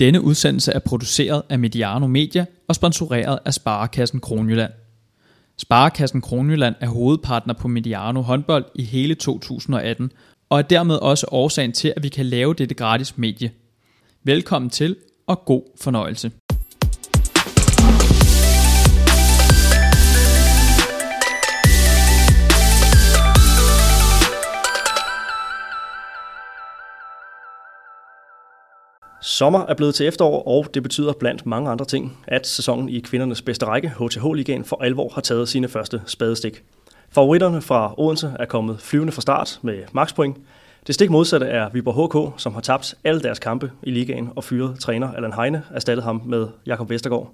Denne udsendelse er produceret af Mediano Media og sponsoreret af Sparekassen Kronjylland. Sparekassen Kronjylland er hovedpartner på Mediano håndbold i hele 2018 og er dermed også årsagen til, at vi kan lave dette gratis medie. Velkommen til og god fornøjelse. Sommer er blevet til efterår, og det betyder blandt mange andre ting, at sæsonen i kvindernes bedste række, HTH-ligaen, for alvor har taget sine første spadestik. Favoritterne fra Odense er kommet flyvende fra start med makspoint. Det stik modsatte er Viborg HK, som har tabt alle deres kampe i ligaen og fyret træner Allan Heine, erstattet ham med Jakob Vestergaard.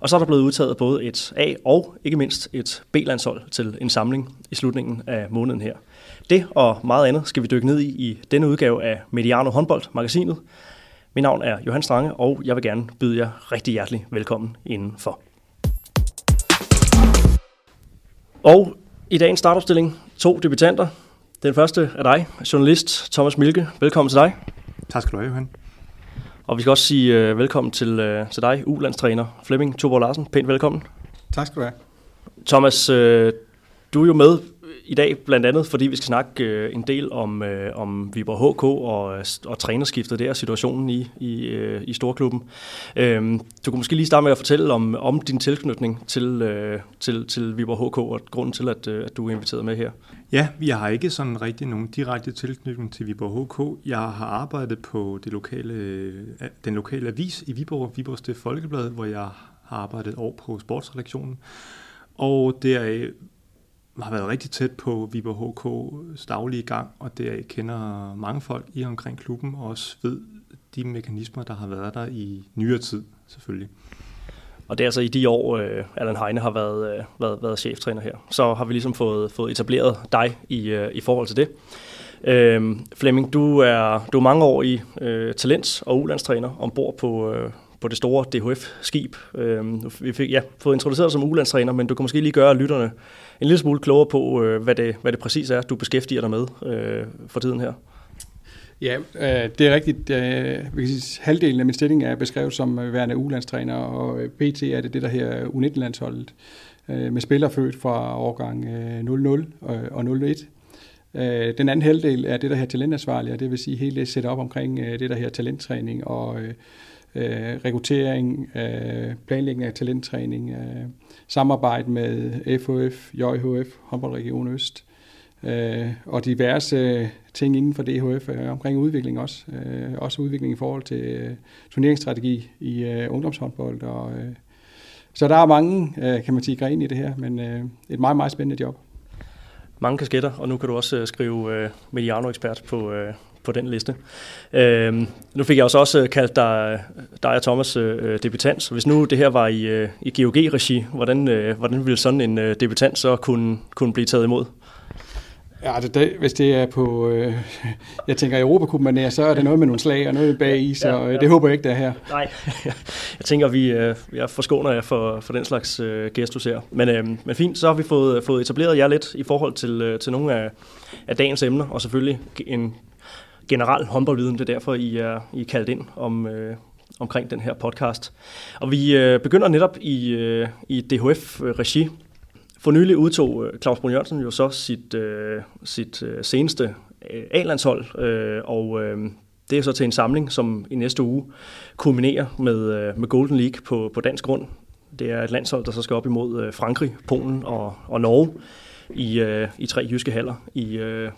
Og så er der blevet udtaget både et A- og ikke mindst et B-landshold til en samling i slutningen af måneden her. Det og meget andet skal vi dykke ned i i denne udgave af Mediano Håndbold, magasinet, mit navn er Johan Strange, og jeg vil gerne byde jer rigtig hjertelig velkommen indenfor. Og i dagens startopstilling to debutanter. Den første er dig, journalist Thomas Milke. Velkommen til dig. Tak skal du have, Johan. Og vi skal også sige uh, velkommen til, uh, til dig, ulandstræner Flemming Toborg Larsen. Pænt velkommen. Tak skal du have. Thomas, uh, du er jo med i dag blandt andet, fordi vi skal snakke øh, en del om, øh, om Viborg HK og, øh, og trænerskiftet der, situationen i, i, øh, i Storklubben. Øh, du kunne måske lige starte med at fortælle om, om din tilknytning til, øh, til, til Viborg HK og grunden til, at, øh, at du er inviteret med her. Ja, vi har ikke sådan rigtig nogen direkte tilknytning til Viborg HK. Jeg har arbejdet på det lokale, øh, den lokale avis i Viborg, Viborg Stift Folkeblad, hvor jeg har arbejdet over på sportsredaktionen. Og deraf har været rigtig tæt på Viborg HK's daglige gang, og det kender mange folk i omkring klubben, og også ved de mekanismer, der har været der i nyere tid, selvfølgelig. Og det er altså i de år, øh, Allan Heine har været, øh, været, været cheftræner her. Så har vi ligesom fået, fået etableret dig i, øh, i forhold til det. Øh, Flemming, du er, du er mange år i øh, talents- og ulandstræner ombord på, øh, på det store DHF-skib. Øh, vi fik ja, fået introduceret som ulandstræner, men du kan måske lige gøre lytterne en lille smule klogere på, øh, hvad, det, hvad det præcis er, du beskæftiger dig med øh, for tiden her. Ja, øh, det er rigtigt. Øh, vi kan sige, halvdelen af min stilling er beskrevet som øh, værende ulandstræner, og øh, PT er det det, der her øh, U19-landsholdet, øh, med spillere født fra årgang øh, 00 og, og 01. Øh, den anden halvdel er det, der her talentansvarlig, og det vil sige hele det setup omkring øh, det, der her talenttræning og øh, øh, rekruttering, øh, planlægning af talenttræning, øh, samarbejde med FHF, JHF, Håndboldregion Øst, øh, og diverse ting inden for DHF øh, omkring udvikling også. Øh, også udvikling i forhold til øh, turneringsstrategi i øh, ungdomshåndbold. Og, øh, så der er mange, øh, kan man sige, grene i det her, men øh, et meget, meget spændende job. Mange kasketter, og nu kan du også øh, skrive øh, Mediano-ekspert på, øh, på den liste. Øh, nu fik jeg også, også kaldt dig, dig og Thomas øh, debutant, så hvis nu det her var i, øh, i GOG-regi, hvordan, øh, hvordan ville sådan en øh, debutant så kunne, kunne blive taget imod? Ja, det, det, hvis det er på, øh, jeg tænker Europacupen, så er det noget med nogle slag og noget bag i, så ja, ja. det håber jeg ikke, det er her. Nej, jeg tænker, vi øh, jeg forskåner jer for, for den slags øh, gestus her. Men, øh, men fint, så har vi fået, fået etableret jer lidt i forhold til, øh, til nogle af, af dagens emner, og selvfølgelig en generel håndboldviden. Det er derfor, I er, I er kaldt ind om, øh, omkring den her podcast. Og vi øh, begynder netop i, øh, i DHF-regi. For nylig udtog øh, Claus Brun Jørgensen jo så sit, øh, sit øh, seneste øh, A-landshold, øh, og øh, det er så til en samling, som i næste uge kulminerer med, øh, med Golden League på, på dansk grund. Det er et landshold, der så skal op imod øh, Frankrig, Polen og, og Norge i, øh, i tre jyske haller i, øh,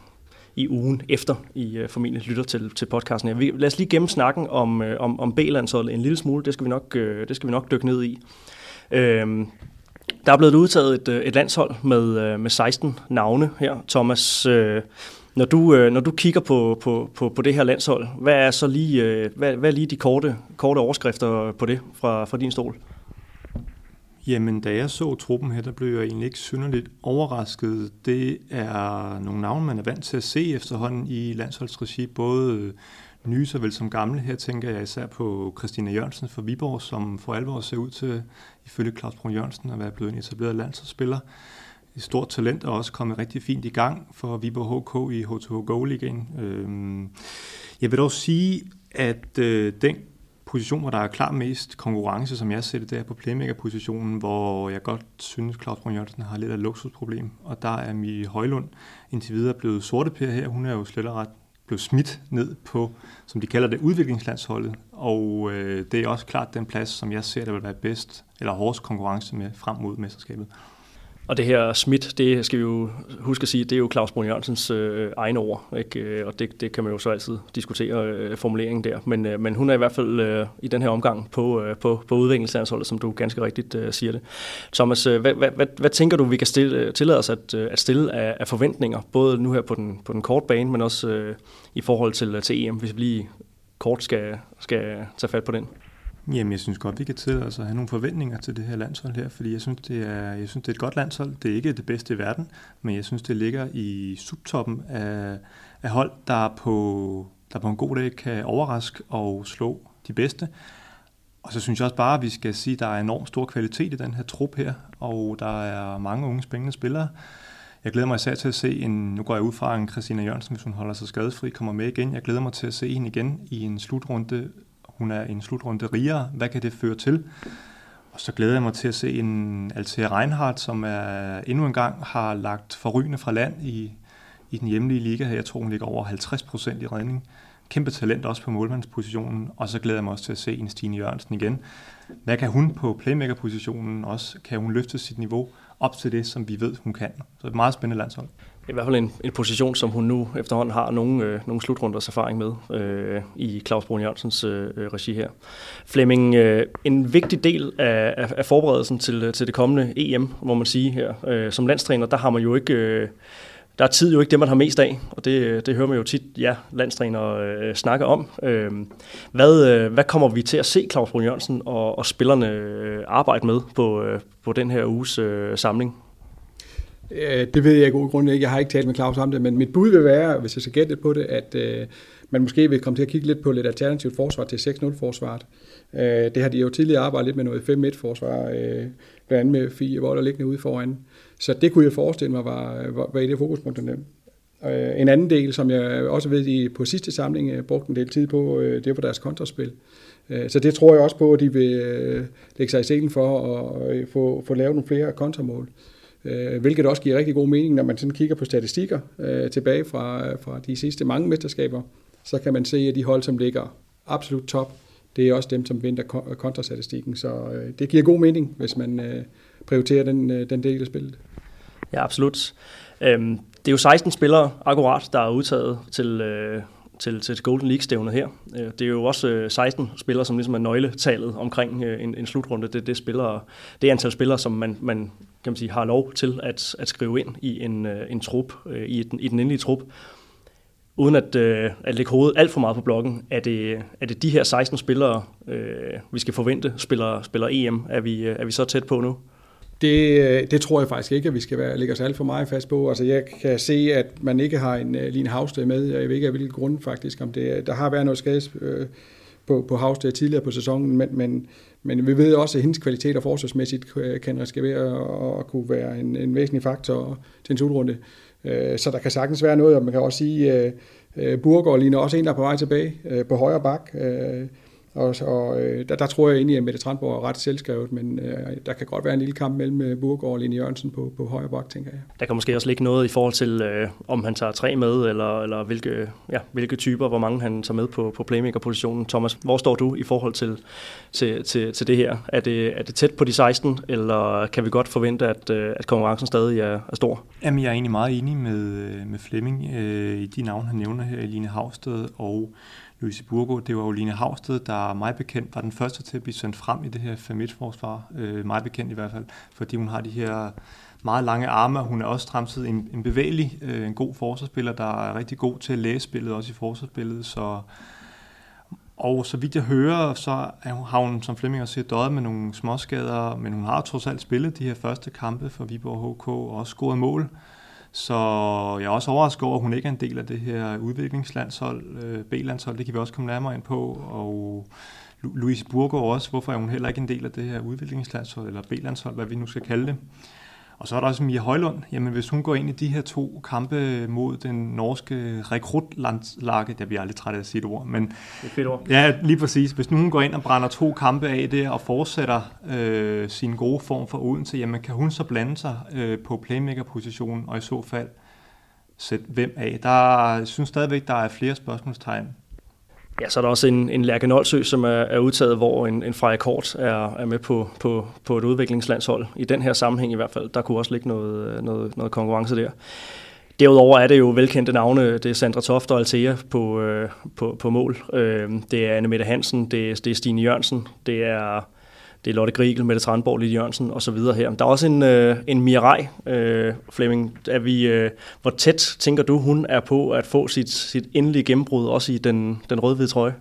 i ugen efter, I øh, formentlig lytter til, til podcasten her. Vi, lad os lige gemme snakken om, øh, om, om B-landsholdet en lille smule. Det skal vi nok, øh, det skal vi nok dykke ned i. Uh, der er blevet udtaget et, øh, et landshold med, øh, med 16 navne her. Thomas, øh, når du, øh, når du kigger på, på, på, på det her landshold, hvad er så lige, øh, hvad, hvad er lige de korte, korte overskrifter på det fra, fra din stol? Jamen, da jeg så truppen her, der blev jeg egentlig ikke synderligt overrasket. Det er nogle navne, man er vant til at se efterhånden i landsholdsregi, både øh, nye såvel som gamle. Her tænker jeg især på Christina Jørgensen fra Viborg, som for alvor ser ud til, ifølge Claus Brun Jørgensen, at være blevet en etableret landsholdsspiller. Et stort talent og også kommet rigtig fint i gang for Viborg HK i H2H Goal igen. Øhm, jeg vil dog sige, at øh, den position, hvor der er klar mest konkurrence, som jeg ser det, der på playmaker-positionen, hvor jeg godt synes, Claus Brun Jørgensen har lidt af et luksusproblem. Og der er Mi Højlund indtil videre blevet sorte per her. Hun er jo slet og ret blevet smidt ned på, som de kalder det, udviklingslandsholdet. Og øh, det er også klart den plads, som jeg ser, der vil være bedst, eller hårdest konkurrence med frem mod mesterskabet. Og det her Schmidt, det skal vi jo huske at sige, det er jo Claus Brun Jørgensens øh, egne ord, ikke? Øh, og det, det kan man jo så altid diskutere øh, formuleringen der. Men, øh, men hun er i hvert fald øh, i den her omgang på, øh, på, på udviklingslandsholdet, som du ganske rigtigt øh, siger det. Thomas, øh, hvad, hvad, hvad, hvad tænker du, vi kan stille, øh, tillade os at, øh, at stille af, af forventninger, både nu her på den, på den korte bane, men også øh, i forhold til, til EM, hvis vi lige kort skal, skal tage fat på den? Jamen, jeg synes godt, vi kan til altså, have nogle forventninger til det her landshold her, fordi jeg synes, det er, jeg synes, det er et godt landshold. Det er ikke det bedste i verden, men jeg synes, det ligger i subtoppen af, af hold, der på, der på en god dag kan overraske og slå de bedste. Og så synes jeg også bare, at vi skal sige, at der er enormt stor kvalitet i den her trup her, og der er mange unge spændende spillere. Jeg glæder mig især til at se en, nu går jeg ud fra en Christina Jørgensen, hvis hun holder sig skadesfri, kommer med igen. Jeg glæder mig til at se hende igen i en slutrunde hun er en slutrunde rigere. Hvad kan det føre til? Og så glæder jeg mig til at se en Altea Reinhardt, som er endnu en gang har lagt forrygende fra land i, i den hjemlige liga her. Jeg tror, hun ligger over 50 procent i redning. Kæmpe talent også på målmandspositionen. Og så glæder jeg mig også til at se en Stine Jørgensen igen. Hvad kan hun på playmaker-positionen også? Kan hun løfte sit niveau op til det, som vi ved, hun kan? Så et meget spændende landshold i hvert fald en, en position, som hun nu efterhånden har nogle, øh, nogle slutrunders erfaring med øh, i Claus Brun Jørgensens øh, øh regi her. Flemming, øh, en vigtig del af, af, af forberedelsen til, øh, til det kommende EM, må man sige her, øh, som landstræner, der har man jo ikke... Øh, der er tid jo ikke det, man har mest af, og det, øh, det hører man jo tit, ja, landstræner øh, snakke om. Øh, hvad, øh, hvad kommer vi til at se Claus Brun Jørgensen og, og spillerne øh, arbejde med på, øh, på den her uges øh, samling? Øh, det ved jeg i god grund ikke. Jeg har ikke talt med Claus om det, men mit bud vil være, hvis jeg skal gætte på det, at øh, man måske vil komme til at kigge lidt på lidt alternativt forsvar til 6-0-forsvaret. Øh, det har de jo tidligere arbejdet lidt med noget 5-1-forsvar, øh, blandt andet med fire vold der liggende ude foran. Så det kunne jeg forestille mig var, var, var et af fokuspunkterne. Øh, en anden del, som jeg også ved, de på sidste samling øh, brugte en del tid på, øh, det var deres kontraspil. Øh, så det tror jeg også på, at de vil lægge sig i scenen for at få, få lavet nogle flere kontramål øh, Øh, hvilket også giver rigtig god mening, når man sådan kigger på statistikker øh, tilbage fra, fra de sidste mange mesterskaber, så kan man se, at de hold, som ligger absolut top, det er også dem, som vinder kontrastatistikken. Så øh, det giver god mening, hvis man øh, prioriterer den, øh, den del af spillet. Ja, absolut. Øhm, det er jo 16 spillere akkurat, der er udtaget til, øh, til, til Golden League-stævnet her. Øh, det er jo også øh, 16 spillere, som ligesom er nøgletallet omkring øh, en, en slutrunde. Det, det, spillere, det antal spillere, som man, man, kan man sige, har lov til at, at skrive ind i en, en trup, i, den, i den endelige trup. Uden at, at lægge hovedet alt for meget på blokken, er det, er det de her 16 spillere, vi skal forvente spiller, spiller EM? Er vi, er vi så tæt på nu? Det, øh, det tror jeg faktisk ikke, at vi skal være, lægge os alt for meget fast på. Altså, jeg kan se, at man ikke har en øh, Line Havsted med. Jeg ved ikke af hvilken grund faktisk. Om det, der har været noget skade uh, øh, på, på Havsted tidligere på sæsonen, men, men, men vi ved også, at hendes kvaliteter forsvarsmæssigt kan risikere at kunne være en, en væsentlig faktor til en slutrunde. Så der kan sagtens være noget, og man kan også sige, at Burgård ligner også en, der er på vej tilbage på højre bak. Og, og øh, der, der tror jeg egentlig, at Mette Trandborg er ret selvskrevet, men øh, der kan godt være en lille kamp mellem øh, Burgård og Line Jørgensen på, på højre bak, tænker jeg. Der kan måske også ligge noget i forhold til, øh, om han tager tre med, eller, eller hvilke, ja, hvilke typer, hvor mange han tager med på, på playmaker-positionen. Thomas, hvor står du i forhold til, til, til, til det her? Er det, er det tæt på de 16, eller kan vi godt forvente, at, øh, at konkurrencen stadig er, er stor? Jamen, jeg er egentlig meget enig med, med Flemming øh, i de navne, han nævner her, Line Havsted og Louise Burgo. Det var jo Line Havsted, der mig bekendt var den første til at blive sendt frem i det her familieforsvar, øh, mig bekendt i hvert fald, fordi hun har de her meget lange arme, hun er også samtidig en, en bevægelig, øh, en god forsvarsspiller, der er rigtig god til at læse spillet, også i forsvarsspillet, så og så vidt jeg hører, så har hun, som Flemming også siger, døjet med nogle småskader, men hun har trods alt spillet de her første kampe for Viborg HK og også scoret mål. Så jeg er også overrasket over, at hun ikke er en del af det her udviklingslandshold, øh, B-landshold, det kan vi også komme nærmere ind på, og Louise Burger også, hvorfor er hun heller ikke en del af det her udviklingslandshold, eller B-landshold, hvad vi nu skal kalde det. Og så er der også Mia Højlund. Jamen, hvis hun går ind i de her to kampe mod den norske rekrutlandslaget, der bliver aldrig træt af at sige et ord, men... Det er fedt ord. Ja, lige præcis. Hvis nu hun går ind og brænder to kampe af det og fortsætter øh, sin gode form for Odense, jamen kan hun så blande sig øh, på playmaker-positionen, og i så fald sætte hvem af? Der jeg synes stadigvæk, der er flere spørgsmålstegn Ja, så er der også en, en Lærke Nolsø, som er, er udtaget, hvor en, en Freja Kort er, er med på, på, på et udviklingslandshold. I den her sammenhæng i hvert fald, der kunne også ligge noget, noget, noget konkurrence der. Derudover er det jo velkendte navne. Det er Sandra Toft og Altea på, øh, på, på mål. Øh, det er Anne Mette Hansen, det er, det er Stine Jørgensen, det er det er Lotte Grigel, Mette Tranborg, Lille Jørgensen og så videre her. Der er også en, øh, en Mirai, øh, Flemming. Er vi, øh, hvor tæt tænker du, hun er på at få sit, sit endelige gennembrud, også i den, den rødhvide trøje?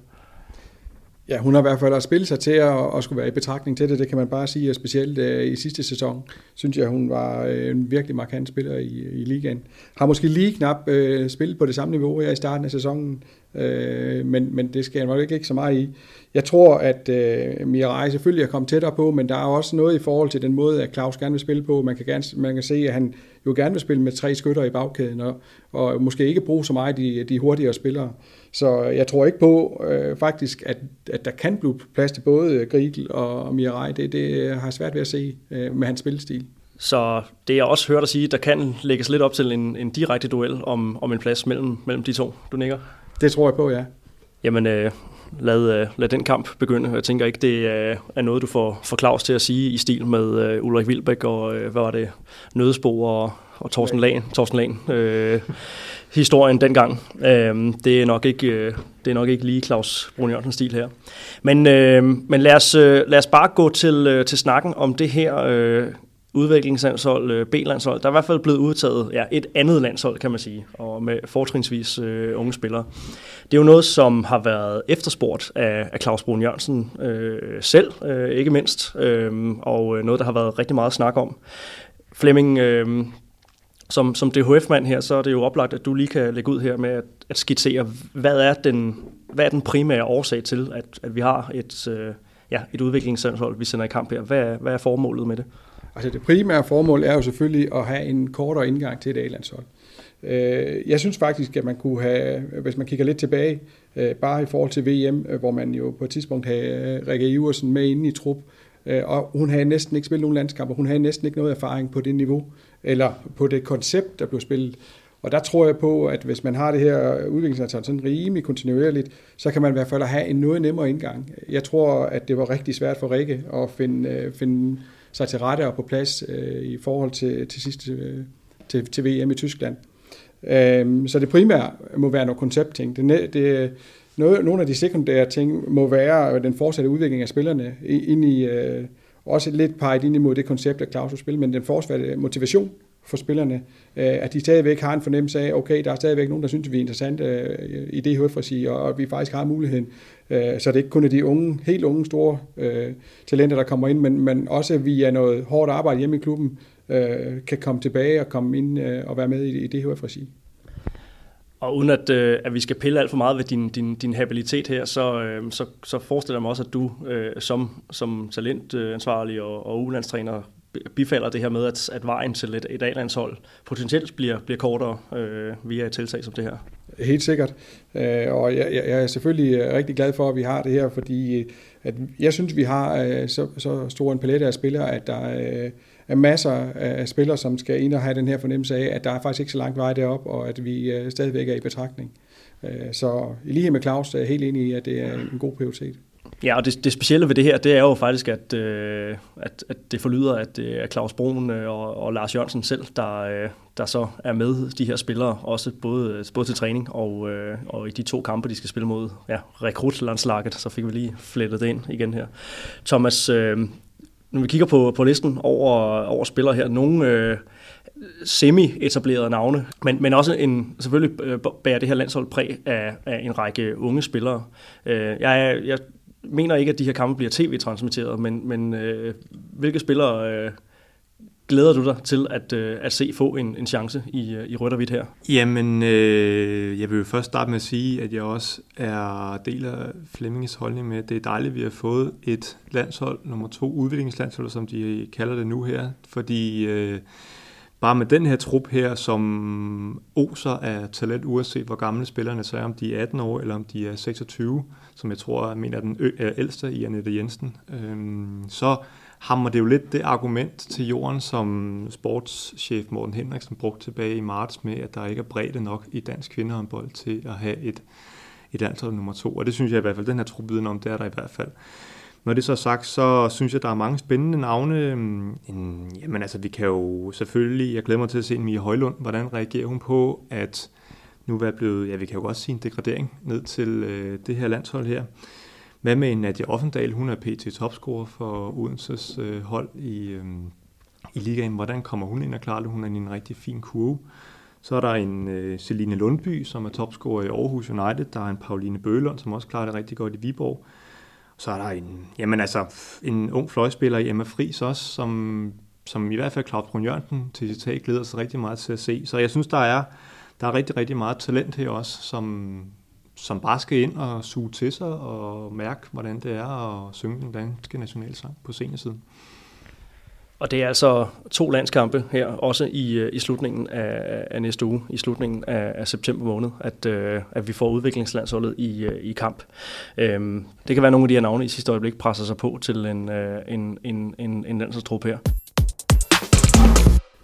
Ja, hun har i hvert fald spillet sig til at, at skulle være i betragtning til det, det kan man bare sige, og specielt øh, i sidste sæson, synes jeg, hun var øh, en virkelig markant spiller i, i ligaen. Har måske lige knap øh, spillet på det samme niveau her i starten af sæsonen, Øh, men, men det skal jeg nok ikke så meget i. Jeg tror, at øh, Mirai selvfølgelig er kommet tættere på, men der er også noget i forhold til den måde, at Claus gerne vil spille på. Man kan, gerne, man kan se, at han jo gerne vil spille med tre skytter i bagkæden, og, og måske ikke bruge så meget de, de hurtigere spillere. Så jeg tror ikke på øh, faktisk, at, at der kan blive plads til både Grigel og Mirai. Det, det har jeg svært ved at se øh, med hans spillestil. Så det jeg også hørt at sige, der kan lægges lidt op til en, en direkte duel om, om en plads mellem, mellem de to. Du nikker? Det tror jeg på, ja. Jamen, øh, lad, øh, lad den kamp begynde. Jeg tænker ikke, det øh, er noget, du får, får Claus til at sige i stil med øh, Ulrik Vilbæk og, øh, hvad var det, Nødesbo og, og Thorsten Lagen. Thorsten Lagen. Øh, historien dengang. Øh, det, er nok ikke, øh, det er nok ikke lige Claus Brun Jørgensens stil her. Men, øh, men lad, os, øh, lad os bare gå til, øh, til snakken om det her øh, udviklingslandshold, øh, B-landshold. Der er i hvert fald blevet udtaget ja, et andet landshold, kan man sige, og med fortrinsvis øh, unge spillere. Det er jo noget, som har været efterspurgt af, af Claus Brun Jørgensen øh, selv, øh, ikke mindst, øh, og øh, noget, der har været rigtig meget snak om. Flemming, øh, som, som DHF-mand her, så er det jo oplagt, at du lige kan lægge ud her med at, at skitsere, hvad er den, hvad er den primære årsag til, at, at vi har et, øh, ja, et udviklingslandshold, vi sender i kamp her. Hvad er, hvad er formålet med det? Altså det primære formål er jo selvfølgelig at have en kortere indgang til et A-landshold. Øh, jeg synes faktisk, at man kunne have, hvis man kigger lidt tilbage, øh, bare i forhold til VM, øh, hvor man jo på et tidspunkt havde Rikke Iversen med inde i trup, og hun havde næsten ikke spillet nogen landskampe, hun havde næsten ikke noget erfaring på det niveau eller på det koncept, der blev spillet. Og der tror jeg på, at hvis man har det her udviklingsantal sådan rimelig kontinuerligt, så kan man i hvert fald have en noget nemmere indgang. Jeg tror, at det var rigtig svært for Rikke at finde, finde sig til rette og på plads øh, i forhold til, til sidste øh, til, til VM i Tyskland. Øh, så det primære må være noget konceptting. Det, det, noget, nogle af de sekundære ting må være øh, den fortsatte udvikling af spillerne ind i... Øh, også lidt peget ind imod det koncept, af Claus spil, men den fortsatte motivation for spillerne, øh, at de stadigvæk har en fornemmelse af, okay, der er stadigvæk nogen, der synes, at vi er interessante øh, i det HF-regi, og vi faktisk har muligheden. Øh, så det er ikke kun de unge, helt unge, store øh, talenter, der kommer ind, men, men også via noget hårdt arbejde hjemme i klubben, øh, kan komme tilbage og komme ind øh, og være med i, i her regi. Og uden at, øh, at vi skal pille alt for meget ved din, din, din habilitet her, så, øh, så, så forestiller jeg mig også, at du øh, som, som talentansvarlig og, og ulandstræner bifalder det her med, at, at vejen til et, et A-landshold potentielt bliver, bliver kortere øh, via et tiltag som det her. Helt sikkert. Øh, og jeg, jeg er selvfølgelig øh, rigtig glad for, at vi har det her, fordi øh, at jeg synes, vi har så, så stor en palette af spillere, at der er masser af spillere, som skal ind og have den her fornemmelse af, at der er faktisk ikke så langt vej derop, og at vi stadigvæk er i betragtning. Så i lighed med Claus er jeg helt enig i, at det er en god prioritet. Ja, og det, det specielle ved det her, det er jo faktisk, at, øh, at, at det forlyder, at det er Claus Brun øh, og, og Lars Jørgensen selv, der, øh, der så er med de her spillere, også både, både til træning og, øh, og i de to kampe, de skal spille mod ja, rekrutlandslaget, så fik vi lige flettet det ind igen her. Thomas, når vi kigger på, på listen over, over spillere her, nogle øh, semi-etablerede navne, men, men også en, selvfølgelig bærer det her landshold præg af, af en række unge spillere. Øh, jeg, jeg mener ikke, at de her kampe bliver tv-transmitteret, men, men øh, hvilke spillere øh, glæder du dig til at, øh, at se få en, en chance i, øh, i rødt og hvidt her? Jamen, øh, jeg vil jo først starte med at sige, at jeg også er del af Flemmings holdning med, at det er dejligt, at vi har fået et landshold, nummer to udviklingslandshold, som de kalder det nu her, fordi øh, bare med den her trup her, som oser af talent, uanset hvor gamle spillerne så er, om de er 18 år eller om de er 26, som jeg tror, jeg mener den ældste i Annette Jensen, øhm, så hammer det jo lidt det argument til jorden, som sportschef Morten Henriksen brugte tilbage i marts med, at der ikke er bredde nok i dansk kvindehåndbold til at have et, et landshold nummer to. Og det synes jeg i hvert fald, den her trup viden om, det er der i hvert fald. Når det så er sagt, så synes jeg, der er mange spændende navne. En, jamen altså, vi kan jo selvfølgelig, jeg glæder mig til at se Mia Højlund, hvordan reagerer hun på, at nu er blevet, ja vi kan jo også sige en degradering ned til øh, det her landshold her. Hvad med Nadia Offendal? Hun er PT topscorer for Odenses øh, hold i, øh, i ligaen. Hvordan kommer hun ind og klarer det? Hun er i en rigtig fin kurve. Så er der en øh, Celine Lundby, som er topscorer i Aarhus United. Der er en Pauline Bølund, som også klarer det rigtig godt i Viborg. Så er der en, jamen altså, en ung fløjspiller i Emma Friis også, som, som i hvert fald Claus Brun Jørgensen til sit glæder sig rigtig meget til at se. Så jeg synes, der er, der er rigtig, rigtig meget talent her også, som, som bare skal ind og suge til sig og mærke, hvordan det er at synge den danske nationalsang på scenesiden. Og det er altså to landskampe her, også i, øh, i slutningen af, af næste uge, i slutningen af, af september måned, at, øh, at vi får udviklingslandsholdet i, øh, i kamp. Øhm, det kan være nogle af de her navne i sidste øjeblik presser sig på til en, øh, en, en, en, en landsholdstrup her.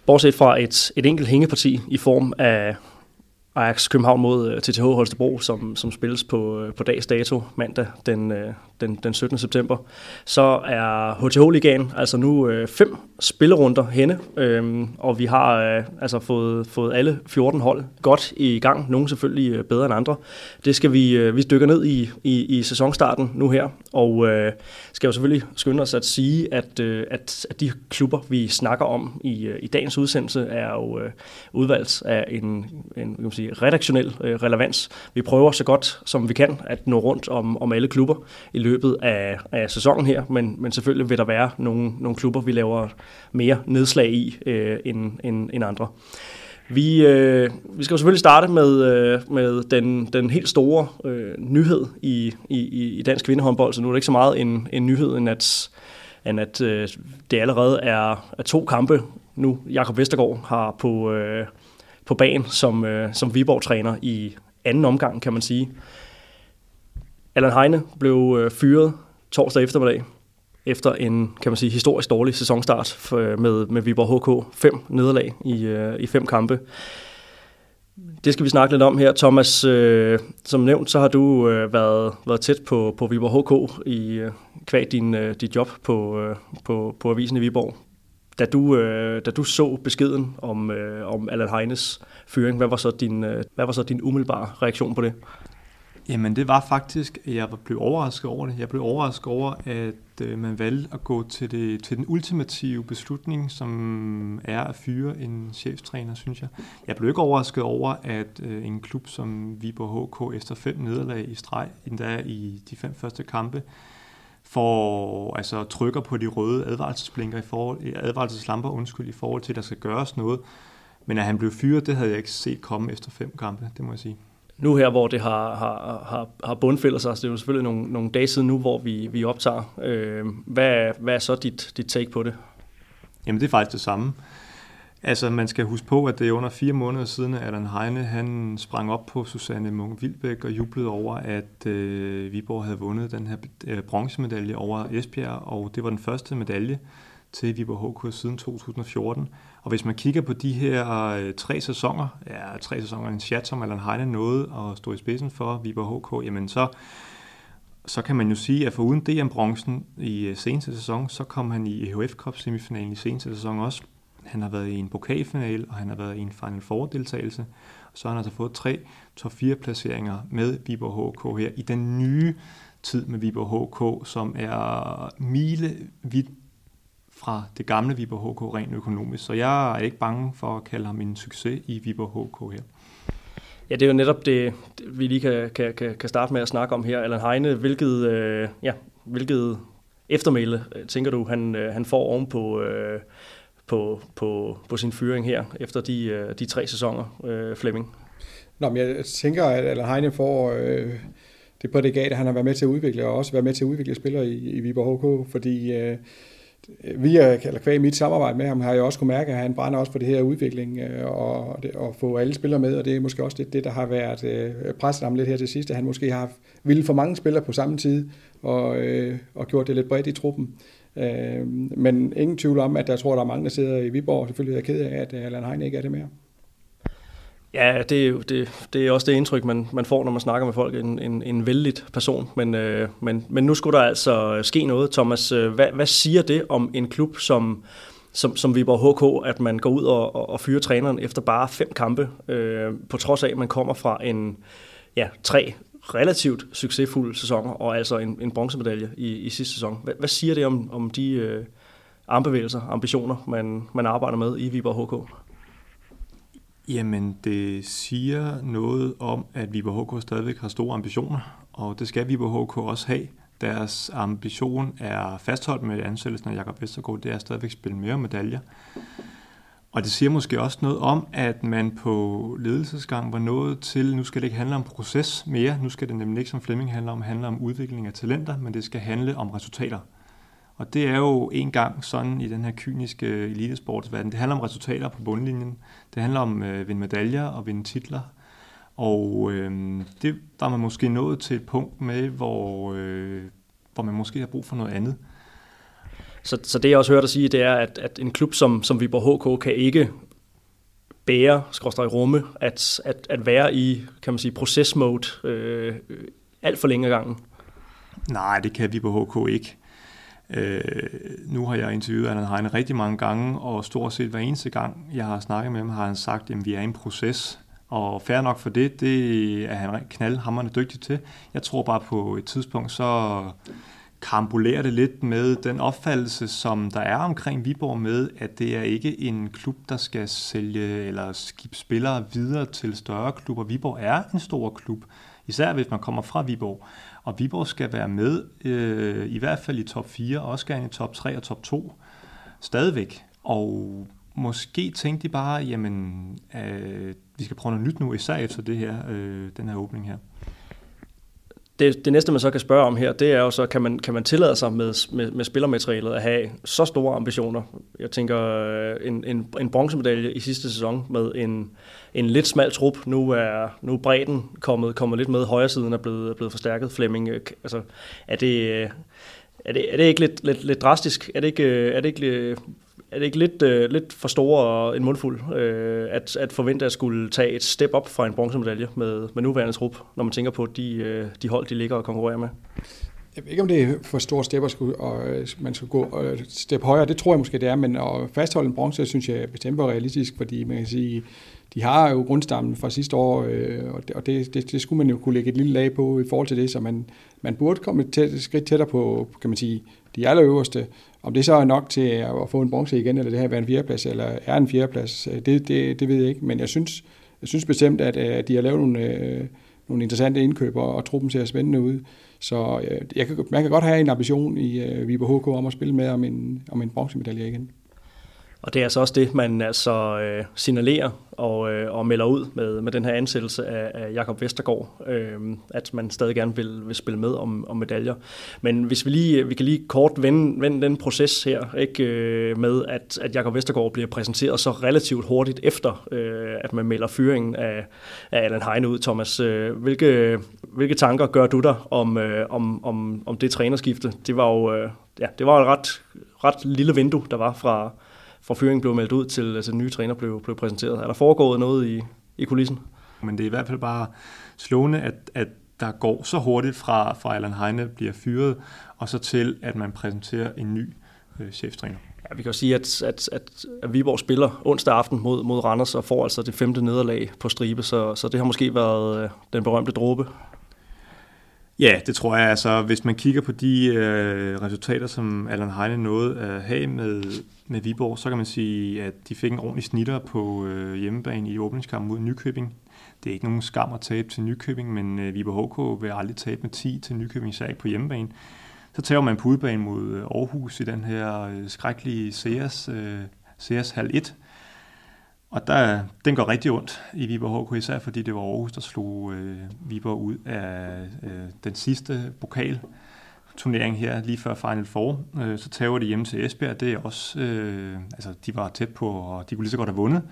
Bortset fra et, et enkelt hængeparti i form af Ajax København mod øh, TTH Holstebro, som, som spilles på, øh, på dags dato mandag den, øh, den, den 17. september, så er HTH-ligaen altså nu øh, fem spillerunder henne, øh, og vi har øh, altså fået, fået alle 14 hold godt i gang, nogle selvfølgelig bedre end andre. Det skal vi, øh, vi dykker ned i, i, i sæsonstarten nu her, og øh, skal jo selvfølgelig skynde os at sige, at, øh, at, at de klubber, vi snakker om i, i dagens udsendelse, er jo øh, udvalgt af en, en kan man sige, redaktionel øh, relevans. Vi prøver så godt som vi kan at nå rundt om, om alle klubber i løbet af, af sæsonen her, men, men selvfølgelig vil der være nogle, nogle klubber, vi laver mere nedslag i øh, end, end, end andre. Vi, øh, vi skal jo selvfølgelig starte med, øh, med den, den helt store øh, nyhed i, i, i dansk kvindehåndbold, så nu er det ikke så meget en, en nyhed, end at, end at øh, det allerede er, er to kampe nu. Jakob Vestergaard har på, øh, på banen som, øh, som Viborg-træner i anden omgang, kan man sige. Allan Heine blev øh, fyret torsdag eftermiddag efter en, kan man sige, historisk dårlig sæsonstart for, øh, med, med Viborg HK. Fem nederlag i, øh, i fem kampe. Det skal vi snakke lidt om her. Thomas, øh, som nævnt, så har du øh, været, været tæt på, på Viborg HK i øh, kvad din, øh, dit job på, øh, på, på Avisen i Viborg. Da du, øh, da du så beskeden om, øh, om Allan Heines fyring, hvad var, så din, øh, hvad var så din umiddelbare reaktion på det? Jamen det var faktisk, at jeg blev overrasket over det. Jeg blev overrasket over, at øh, man valgte at gå til, det, til den ultimative beslutning, som er at fyre en cheftræner, synes jeg. Jeg blev ikke overrasket over, at øh, en klub som Viborg HK efter fem nederlag i streg, endda i de fem første kampe, får, altså trykker på de røde advarselsblinker i forhold, advarselslamper, undskyld, i forhold til, at der skal gøres noget. Men at han blev fyret, det havde jeg ikke set komme efter fem kampe, det må jeg sige nu her, hvor det har, har, har, har bundfældet sig, det er jo selvfølgelig nogle, nogle dage siden nu, hvor vi, vi optager. Øh, hvad, hvad er så dit, dit take på det? Jamen det er faktisk det samme. Altså man skal huske på, at det er under fire måneder siden, at Allan Heine han sprang op på Susanne Munk Vilbæk og jublede over, at øh, Viborg havde vundet den her øh, bronzemedalje over Esbjerg, og det var den første medalje til Viborg HK siden 2014. Og hvis man kigger på de her øh, tre sæsoner, ja, tre sæsoner, en chat, som Allan Heine nåede at stå i spidsen for Viborg HK, jamen så, så kan man jo sige, at for uden DM-bronzen i øh, seneste sæson, så kom han i EHF Cup semifinalen i seneste sæson også. Han har været i en pokalfinal, og han har været i en Final Four-deltagelse. Og så har han altså fået tre top 4 placeringer med Viborg HK her i den nye tid med Viborg HK, som er mile vidt fra det gamle Viborg HK rent økonomisk. Så jeg er ikke bange for at kalde ham en succes i Viborg HK her. Ja, det er jo netop det, vi lige kan, kan, kan starte med at snakke om her. Allan Heine, hvilket, øh, ja, hvilket eftermæle, øh, tænker du, han, øh, han får oven på, øh, på, på, på sin fyring her, efter de, øh, de tre sæsoner, øh, Flemming? Nå, men jeg tænker, at Allan Heine får øh, det på det gade, han har været med til at udvikle, og også været med til at udvikle spillere i, i Viborg HK, fordi øh, via, eller kvæg mit samarbejde med ham, har jeg også kunne mærke, at han brænder også for det her udvikling øh, og, det, og få alle spillere med, og det er måske også det, det der har været øh, presset ham lidt her til sidst, at han måske har ville for mange spillere på samme tid og, øh, og gjort det lidt bredt i truppen. Øh, men ingen tvivl om, at jeg tror, der er mange, der sidder i Viborg, selvfølgelig er jeg ked af, at øh, Allan Heine ikke er det mere. Ja, det er jo det, det er også det indtryk, man, man får, når man snakker med folk. En, en, en vældig person. Men, øh, men, men nu skulle der altså ske noget. Thomas, øh, hvad, hvad siger det om en klub som, som, som Viborg HK, at man går ud og, og, og fyrer træneren efter bare fem kampe, øh, på trods af, at man kommer fra en ja, tre relativt succesfulde sæsoner, og altså en, en bronzemedalje i, i sidste sæson. Hvad, hvad siger det om, om de øh, armbevægelser, ambitioner, man, man arbejder med i Viborg HK? Jamen, det siger noget om, at Viborg HK stadigvæk har store ambitioner, og det skal Viborg HK også have. Deres ambition er fastholdt med ansættelsen af Jakob Vestergaard, det er stadigvæk at spille mere medaljer. Og det siger måske også noget om, at man på ledelsesgang var nået til, nu skal det ikke handle om proces mere, nu skal det nemlig ikke som Flemming handler om, handle om udvikling af talenter, men det skal handle om resultater. Og det er jo en gang sådan i den her kyniske elitesportsverden. Det handler om resultater på bundlinjen. Det handler om øh, at øh, vinde medaljer og vinde titler. Og øh, det var man måske nået til et punkt med, hvor, øh, hvor man måske har brug for noget andet. Så, så det jeg også hørte dig sige, det er, at, at en klub som, som Viborg HK kan ikke bære, skråstrej rumme, at, at, at være i, kan man sige, procesmode øh, alt for længe gangen. Nej, det kan Viborg HK ikke. Øh, nu har jeg interviewet Allan Heine rigtig mange gange, og stort set hver eneste gang, jeg har snakket med ham, har han sagt, at vi er i en proces. Og fair nok for det, det er han knaldhammerende dygtig til. Jeg tror bare på et tidspunkt, så karambolerer det lidt med den opfattelse, som der er omkring Viborg med, at det er ikke en klub, der skal sælge eller skib spillere videre til større klubber. Viborg er en stor klub, især hvis man kommer fra Viborg. Og Viborg skal være med, øh, i hvert fald i top 4, og også gerne i top 3 og top 2, stadigvæk. Og måske tænkte de bare, jamen, øh, vi skal prøve noget nyt nu, især efter det her, øh, den her åbning her det, det næste, man så kan spørge om her, det er jo så, kan man, kan man tillade sig med, med, med spillermaterialet at have så store ambitioner? Jeg tænker, øh, en, en, en bronzemedalje i sidste sæson med en, en lidt smal trup. Nu er, nu er bredden kommet, kommet lidt med, højre siden er blevet, blevet forstærket. Flemming, øh, altså, er det, øh, er det, er det ikke lidt, lidt, lidt drastisk? Er det ikke, er det ikke er det ikke lidt, øh, lidt for store en mundfuld, øh, at, at forvente at skulle tage et step op fra en bronzemedalje med, med nuværende trup, når man tænker på de, øh, de hold, de ligger og konkurrerer med? Jeg ved ikke, om det er for store stepper, skulle, og øh, man skal gå og step højere. Det tror jeg måske, det er, men at fastholde en bronze, synes jeg bestemt er realistisk, fordi man kan sige, de har jo grundstammen fra sidste år, øh, og, det, det, det skulle man jo kunne lægge et lille lag på i forhold til det, så man, man burde komme et tæt, skridt tættere på, kan man sige, de allerøverste, om det så er nok til at få en bronze igen, eller det her være en fjerdeplads, eller er en fjerdeplads, øh, det, det, det ved jeg ikke. Men jeg synes, jeg synes bestemt, at, at de har lavet nogle, øh, nogle interessante indkøb, og truppen ser spændende ud. Så jeg kan, man kan godt have en ambition i Viborg HK om at spille med om en, om en bronzemedalje igen. Og det er altså også det, man altså øh, signalerer og, øh, og melder ud med, med den her ansættelse af, af Jakob Vestergaard, øh, at man stadig gerne vil, vil spille med om, om medaljer. Men hvis vi lige vi kan lige kort vende, vende den proces her, ikke øh, med at, at Jakob Vestergaard bliver præsenteret så relativt hurtigt efter, øh, at man melder fyringen af, af Allan Heine ud, Thomas. Øh, hvilke, hvilke tanker gør du dig om, øh, om, om, om det trænerskifte? Det var jo øh, ja, det var et ret, ret lille vindue, der var fra fra fyringen blev meldt ud til, altså, den nye træner blev, blev præsenteret. Er der foregået noget i, i kulissen? Men det er i hvert fald bare slående, at, at der går så hurtigt fra, fra Allan Heine bliver fyret, og så til, at man præsenterer en ny øh, cheftræner. Ja, vi kan jo sige, at, at, at, at Viborg spiller onsdag aften mod, mod Randers og får altså det femte nederlag på stribe, så, så det har måske været øh, den berømte dråbe. Ja, det tror jeg. Altså, hvis man kigger på de øh, resultater, som Allan Heine nåede at have med, med Viborg, så kan man sige, at de fik en ordentlig snitter på øh, hjemmebane i åbningskampen mod Nykøbing. Det er ikke nogen skam at tabe til Nykøbing, men øh, Viborg HK vil aldrig tabe med 10 til Nykøbing Sag på hjemmebane. Så tager man på udebane mod øh, Aarhus i den her øh, skrækkelige Sears øh, CS halv 1. Og der, den går rigtig ondt i Viborg HK, især fordi det var Aarhus, der slog øh, Viborg ud af øh, den sidste pokal turnering her lige før Final Four. Øh, så tager de hjemme til Esbjerg. Det er også, øh, altså de var tæt på, og de kunne lige så godt have vundet.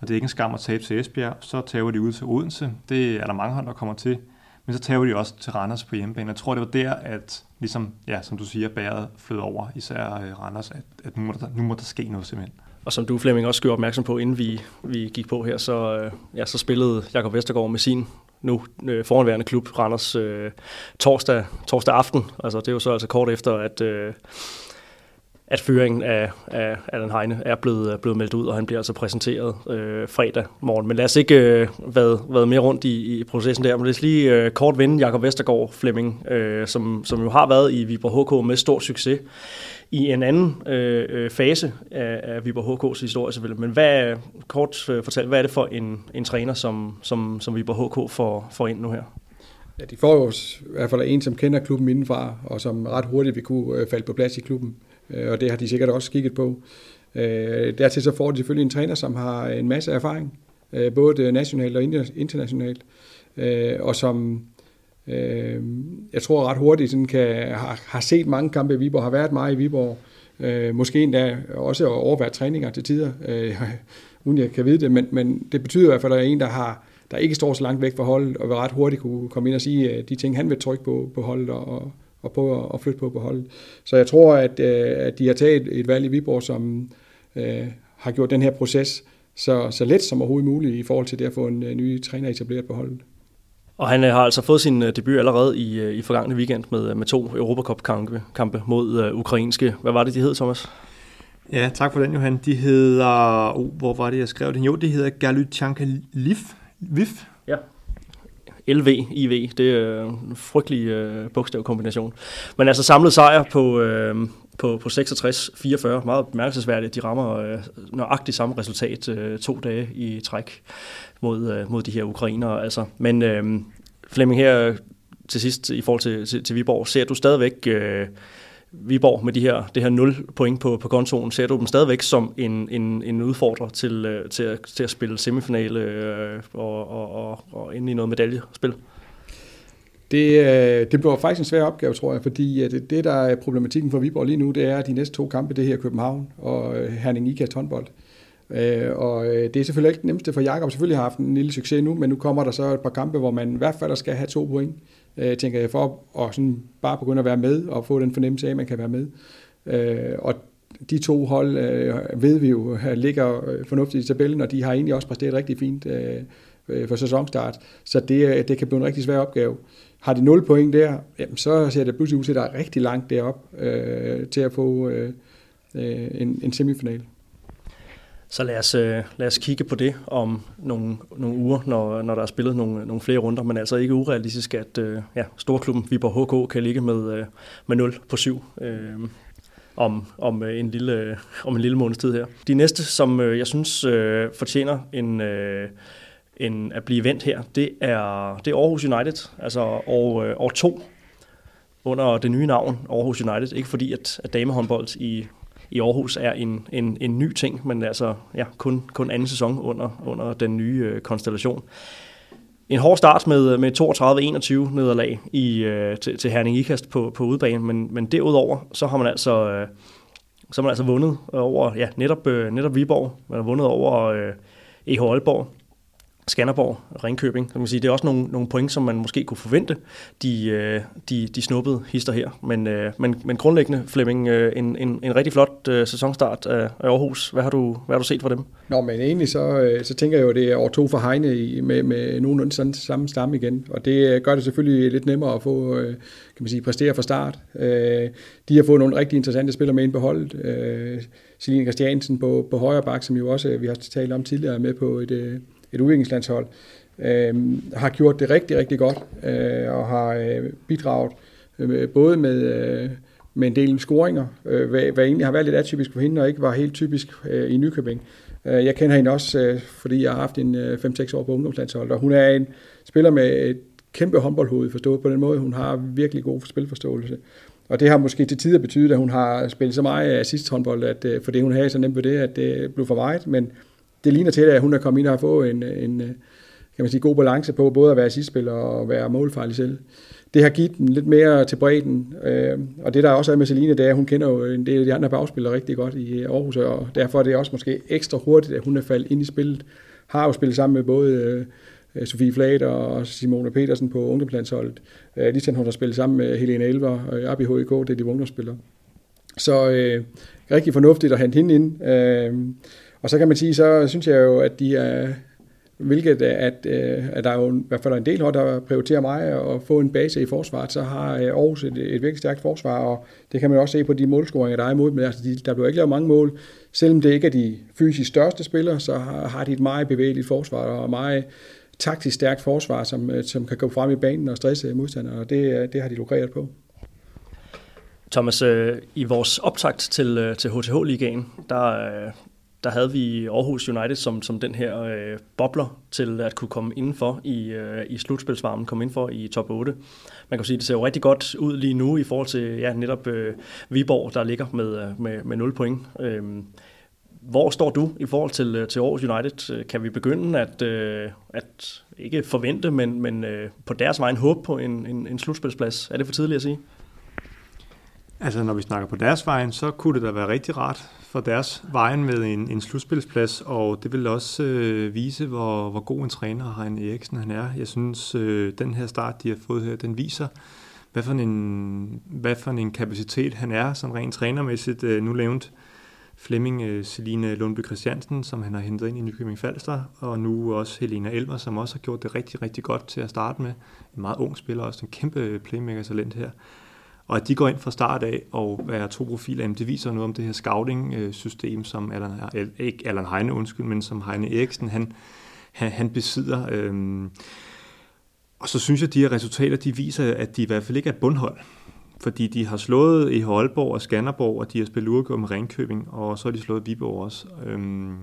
Og det er ikke en skam at tabe til Esbjerg. Så tager de ud til Odense. Det er der mange hold, der kommer til. Men så tager de også til Randers på hjemmebane. Jeg tror, det var der, at ligesom, ja, som du siger, bæret flød over, især øh, Randers, at, at nu, må der, nu må der ske noget simpelthen. Og som du, Flemming, også gjorde opmærksom på, inden vi, vi gik på her, så, øh, ja, så spillede Jakob Vestergaard med sin nu øh, foranværende klub, Randers, øh, torsdag, torsdag aften. Altså, det er jo så altså kort efter, at, øh, at fyringen af, af Allan Heine er blevet, blevet meldt ud, og han bliver altså præsenteret øh, fredag morgen. Men lad os ikke øh, være, være mere rundt i, i processen der, men lad os lige øh, kort vinde Jakob Vestergaard Flemming, øh, som, som jo har været i Viborg HK med stor succes i en anden øh, øh fase af, af Viborg HK's historie selvfølgelig. Men hvad, kort øh, hvad er det for en, en træner, som, som, som Viborg HK får, får ind nu her? Ja, de får jo i hvert fald en, som kender klubben indenfra, og som ret hurtigt vil kunne øh, falde på plads i klubben. Øh, og det har de sikkert også kigget på. Øh, dertil så får de selvfølgelig en træner, som har en masse erfaring, øh, både nationalt og internationalt, øh, og som jeg tror ret hurtigt sådan kan, har, har set mange kampe i Viborg, har været meget i Viborg, øh, måske endda også overværet træninger til tider, øh, uden jeg kan vide det, men, men det betyder i hvert fald, at der er en, der har der ikke står så langt væk fra holdet, og vil ret hurtigt kunne komme ind og sige de ting, han vil trykke på, på holdet, og, og på at flytte på på holdet. Så jeg tror, at, øh, at de har taget et valg i Viborg, som øh, har gjort den her proces så, så let som overhovedet muligt i forhold til det at få en, en ny træner etableret på holdet. Og han øh, har altså fået sin øh, debut allerede i, øh, i forgangne weekend med, med to Europacup-kampe kampe mod uh, ukrainske. Hvad var det, de hed, Thomas? Ja, tak for den, Johan. De hedder... Oh, hvor var det, jeg skrev det? Jo, de hedder Galuchanka Liv. Vif. Ja. LV, IV, det er øh, en frygtelig øh, bogstavkombination. Men altså samlet sejr på, øh, på, på 66-44, meget bemærkelsesværdigt. De rammer øh, nøjagtigt samme resultat øh, to dage i træk mod, øh, mod de her ukrainere. Altså. Men øh, Flemming her til sidst i forhold til, til, til Viborg, ser du stadigvæk øh, Viborg med de her, det her 0 point på, på kontoen, ser du dem stadigvæk som en, en, en udfordrer til, øh, til, at, til at spille semifinale øh, og, og, og, og ind i noget medaljespil? Det, øh, det bliver faktisk en svær opgave, tror jeg, fordi øh, det, det, der er problematikken for Viborg lige nu, det er, at de næste to kampe, det her København og Herning Ikast håndbold. Og det er selvfølgelig ikke det nemmeste for Jakob. Selvfølgelig har haft en lille succes nu, men nu kommer der så et par kampe, hvor man i hvert fald skal have to point øh, øh, tænker jeg, for at sådan bare begynde at være med og få den fornemmelse af, at man kan være med. Øh, og de to hold øh, ved vi jo øh, ligger øh, fornuftigt i tabellen, og de har egentlig også præsteret rigtig fint øh, øh for sæsonstart. Så det, det kan blive en rigtig svær opgave. Har de 0 point der, jamen, så ser det pludselig ud til, at der er rigtig langt derop øh, til at få øh, en, en semifinal. Så lad os, øh, lad os kigge på det om nogle, nogle uger, når, når der er spillet nogle, nogle flere runder, men altså ikke urealistisk, at øh, ja, storklubben Viborg HK kan ligge med, øh, med 0 på 7 øh, om, om, en lille, om en lille måneds tid her. De næste, som jeg synes øh, fortjener en, øh, en at blive vendt her, det er, det er Aarhus United, altså år, øh, år to under det nye navn Aarhus United. Ikke fordi, at, at damehåndbold i i Aarhus er en, en, en ny ting, men altså ja, kun, kun anden sæson under, under den nye øh, konstellation. En hård start med, øh, med 32-21 nederlag i, øh, til, til Herning Ikast på, på udebane, men, men derudover så har man altså øh, så har man altså vundet over ja, netop, øh, netop Viborg, man har vundet over øh, EH Aalborg, Skanderborg, Ringkøbing. Så man sige, det er også nogle, nogle point, som man måske kunne forvente, de, øh, de, de snuppede hister her. Men, øh, men, men grundlæggende, Flemming, øh, en, en, en rigtig flot sæsonstart af Aarhus. Hvad har du, hvad har du set for dem? Nå, men egentlig så, så tænker jeg jo, at det er år to for Heine med, med nogenlunde sådan samme stamme igen. Og det gør det selvfølgelig lidt nemmere at få, kan man sige, præstere fra start. De har fået nogle rigtig interessante spillere med ind på holdet. Celine Christiansen på, på højre bak, som jo også, vi har talt om tidligere, med på et et udviklingslandshold, øh, har gjort det rigtig, rigtig godt, øh, og har øh, bidraget øh, både med, øh, med en del scoringer, øh, hvad, hvad egentlig har været lidt atypisk for hende, og ikke var helt typisk øh, i Nykøbing. Øh, jeg kender hende også, øh, fordi jeg har haft en øh, 5-6 år på ungdomslandsholdet, og hun er en spiller med et kæmpe håndboldhoved forstået på den måde. Hun har virkelig god spilforståelse. Og det har måske til tider betydet, at hun har spillet så meget assist håndbold, at, øh, hun havde så nemt ved det, at det blev for meget. Men det ligner til, at hun er kommet ind og har fået en, en øh, kan man sige, god balance på både at være assistspiller og være målfarlig selv. Det har givet den lidt mere til bredden, øh, og det der også er med Celine, det er, at hun kender jo en del af de andre bagspillere rigtig godt i øh, Aarhus, og derfor er det også måske ekstra hurtigt, at hun er faldet ind i spillet. Har jo spillet sammen med både øh, Sofie Flat og Simone Petersen på ungdomslandsholdet. Øh, ligesom hun har spillet sammen med Helene Elver øh, og i HIK, det er de ungdomsspillere. Så øh, rigtig fornuftigt at hente hende ind. Øh, og så kan man sige, så synes jeg jo, at de er, hvilket at, øh, at der er jo i hvert fald en del hold, der prioriterer mig at få en base i forsvaret, så har øh, Aarhus et, et virkelig stærkt forsvar, og det kan man også se på de målscoringer, der er imod dem. Altså, de, der bliver ikke lavet mange mål, selvom det ikke er de fysisk største spillere, så har, har de et meget bevægeligt forsvar, og meget taktisk stærkt forsvar, som, øh, som kan gå frem i banen og stresse modstandere, og det, det har de lukreret på. Thomas, i vores optakt til, til HTH-ligaen, der, der havde vi Aarhus United som, som den her øh, bobler til at kunne komme indenfor i, øh, i slutspilsvarmen, komme indenfor i top 8. Man kan sige, det ser jo rigtig godt ud lige nu i forhold til ja, netop øh, Viborg, der ligger med, øh, med, med 0 point. Øh, hvor står du i forhold til, øh, til Aarhus United? Kan vi begynde at, øh, at ikke forvente, men, men øh, på deres vej håbe håb på en, en, en slutspilsplads? Er det for tidligt at sige? Altså, når vi snakker på deres vejen, så kunne det da være rigtig rart for deres vejen med en, en slutspilsplads, og det vil også øh, vise, hvor, hvor god en træner Heine Eriksen han er. Jeg synes, øh, den her start, de har fået her, den viser, hvad for en, hvad for en kapacitet han er, som rent trænermæssigt. Øh, nu nævnt Flemming øh, Celine Lundby Christiansen, som han har hentet ind i Nykøbing Falster, og nu også Helena Elmer, som også har gjort det rigtig, rigtig godt til at starte med. En meget ung spiller, også en kæmpe playmaker-talent her. Og at de går ind fra start af og er to profiler, det viser noget om det her scouting-system, som Allan, ikke Allan Heine, undskyld, men som Heine Eriksen, han, han, han besidder. Øhm, og så synes jeg, at de her resultater, de viser, at de i hvert fald ikke er et bundhold. Fordi de har slået i Aalborg og Skanderborg, og de har spillet uafgjort med Ringkøbing, og så har de slået Viborg også. Øhm,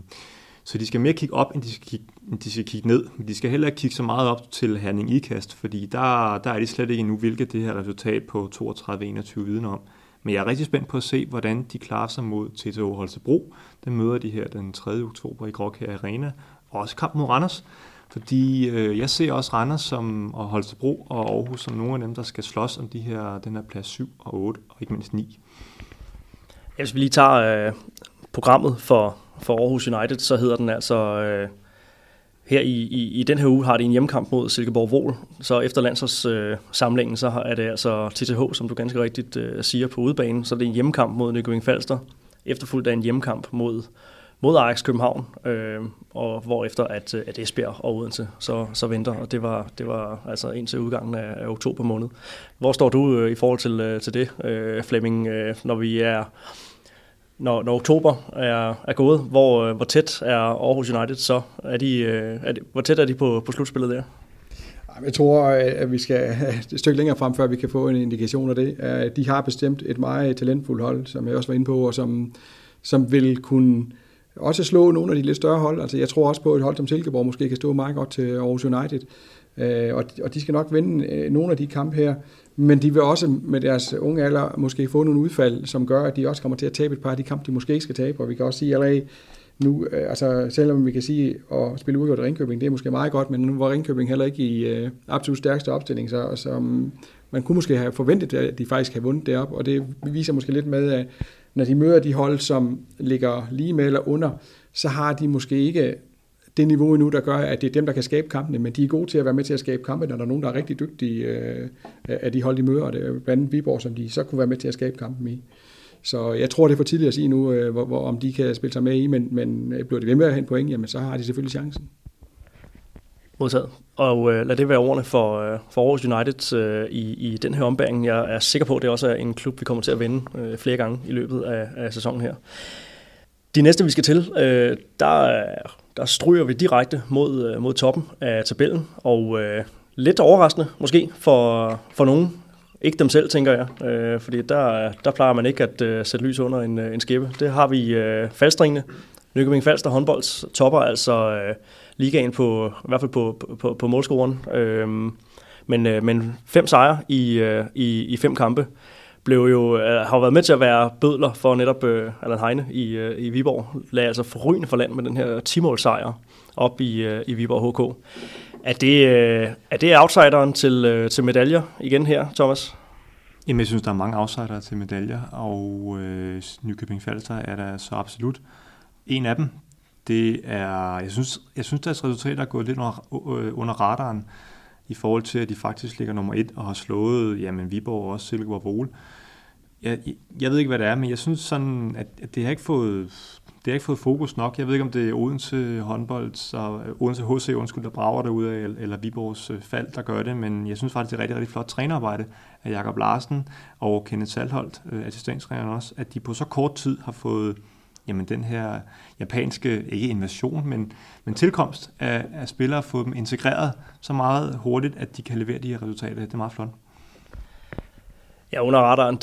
så de skal mere kigge op, end de skal kigge, end de skal kigge ned. Men de skal heller ikke kigge så meget op til Herning Ikast, fordi der, der er de slet ikke endnu, hvilket det her resultat på 32-21 viden om. Men jeg er rigtig spændt på at se, hvordan de klarer sig mod TTO Holstebro. Den møder de her den 3. oktober i Gråkær Arena. Og også kamp mod Randers. Fordi øh, jeg ser også Randers som, og Holstebro og Aarhus som nogle af dem, der skal slås om de her, den her plads 7 og 8, og ikke mindst 9. Hvis vi lige tager øh, programmet for, for Aarhus United, så hedder den altså... Øh, her i, i, i den her uge har de en hjemmekamp mod Silkeborg Vol, så efter landsholdssamlingen, øh, så er det altså TTH, som du ganske rigtigt øh, siger, på udebanen, så det er en hjemmekamp mod Nykøbing Falster, efterfulgt af en hjemmekamp mod, mod Ajax København, øh, og hvor efter at, øh, at Esbjerg og Odense så, så venter, og det var, det var altså indtil udgangen af, af oktober måned. Hvor står du øh, i forhold til, øh, til det, øh, Flemming, øh, når vi er når, når oktober er, er gået, hvor, øh, hvor tæt er Aarhus United så? Er de, øh, er de, hvor tæt er de på, på slutspillet der? Jeg tror, øh, at vi skal et stykke længere frem, før vi kan få en indikation af det. De har bestemt et meget talentfuldt hold, som jeg også var inde på, og som, som vil kunne også slå nogle af de lidt større hold. Altså, jeg tror også på, et hold som Silkeborg måske kan stå meget godt til Aarhus United. Og de skal nok vinde nogle af de kampe her. Men de vil også med deres unge alder måske få nogle udfald, som gør, at de også kommer til at tabe et par af de kampe, de måske ikke skal tabe. Og vi kan også sige allerede nu, øh, altså selvom vi kan sige at spille udgjort Ringkøbing, det er måske meget godt, men nu var Ringkøbing heller ikke i øh, absolut stærkeste opstilling, så, så um, man kunne måske have forventet, at de faktisk havde vundet derop, og det viser måske lidt med, at når de møder de hold, som ligger lige med eller under, så har de måske ikke det niveau endnu, der gør, at det er dem, der kan skabe kampene, men de er gode til at være med til at skabe kampe, når der er nogen, der er rigtig dygtige øh, af de hold, de møder, det er blandt andet Viborg, som de så kunne være med til at skabe kampen i. Så jeg tror, det er for tidligt at sige nu, øh, hvor, hvor, om de kan spille sig med i, men, men øh, bliver de ved med at hente point, jamen så har de selvfølgelig chancen. Modtaget. Og øh, lad det være ordene for, øh, for Aarhus United øh, i, i den her ombæring. Jeg er sikker på, at det også er en klub, vi kommer til at vinde øh, flere gange i løbet af, af sæsonen her. De næste, vi skal til, øh, der, der stryger vi direkte mod, øh, mod toppen af tabellen, og øh, lidt overraskende måske for, for nogen. Ikke dem selv, tænker jeg, øh, fordi der, der plejer man ikke at øh, sætte lys under en, øh, en skæbe. Det har vi øh, faldstringende. Nykøbing Falster håndbolds topper altså øh, ligaen på, i hvert fald på, på, på, på målscoren. Øh, men, øh, men fem sejre i, øh, i, i fem kampe blev jo, øh, har har været med til at være bødler for netop øh, Allan Heine i, øh, i Viborg. Lagde altså forrygende for land med den her 10 sejr op i, øh, i Viborg HK. Er det, øh, er det outsideren til, øh, til medaljer igen her, Thomas? Jamen, jeg synes, der er mange outsidere til medaljer, og øh, Nykøbing Falster er der så absolut en af dem. Det er, jeg synes, jeg synes deres resultater er gået lidt under, øh, under radaren i forhold til, at de faktisk ligger nummer et og har slået jamen, Viborg og også Silkeborg Vole. Jeg, jeg ved ikke, hvad det er, men jeg synes sådan, at, at det har ikke fået det har ikke fået fokus nok. Jeg ved ikke, om det er Odense håndbold, så øh, Odense HC, undskyld, der brager ud af, eller Viborgs øh, fald, der gør det, men jeg synes faktisk, det er rigtig, rigtig flot trænerarbejde af Jakob Larsen og Kenneth Salholdt, øh, assistenttræneren også, at de på så kort tid har fået jamen, den her japanske, ikke invasion, men, men tilkomst af, af spillere, få dem integreret så meget hurtigt, at de kan levere de her resultater. Det er meget flot. Ja, under radaren, det,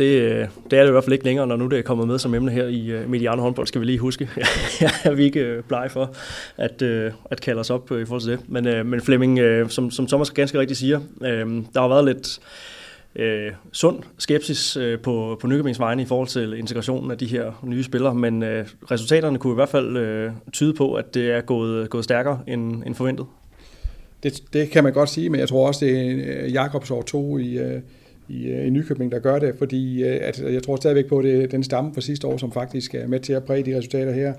det er det i hvert fald ikke længere, når nu det er kommet med som emne her i øh, Mediano håndbold, skal vi lige huske. ja, er vi ikke øh, blege for at, øh, at kalde os op i forhold til det. Men, men Flemming, som, som Thomas ganske rigtigt siger, der har været lidt øh, sund skepsis øh, på, på Nykøbings vegne i forhold til integrationen af de her nye spillere, men øh, resultaterne kunne i hvert fald øh, tyde på, at det er gået, gået stærkere end, end forventet. Det, det kan man godt sige, men jeg tror også, det er øh, Jakobs år 2 i... Øh, I, øh, i Nykøbing, der gør det, fordi at jeg tror stadigvæk på, at det er den stamme fra sidste år, som faktisk er med til at præge de resultater her.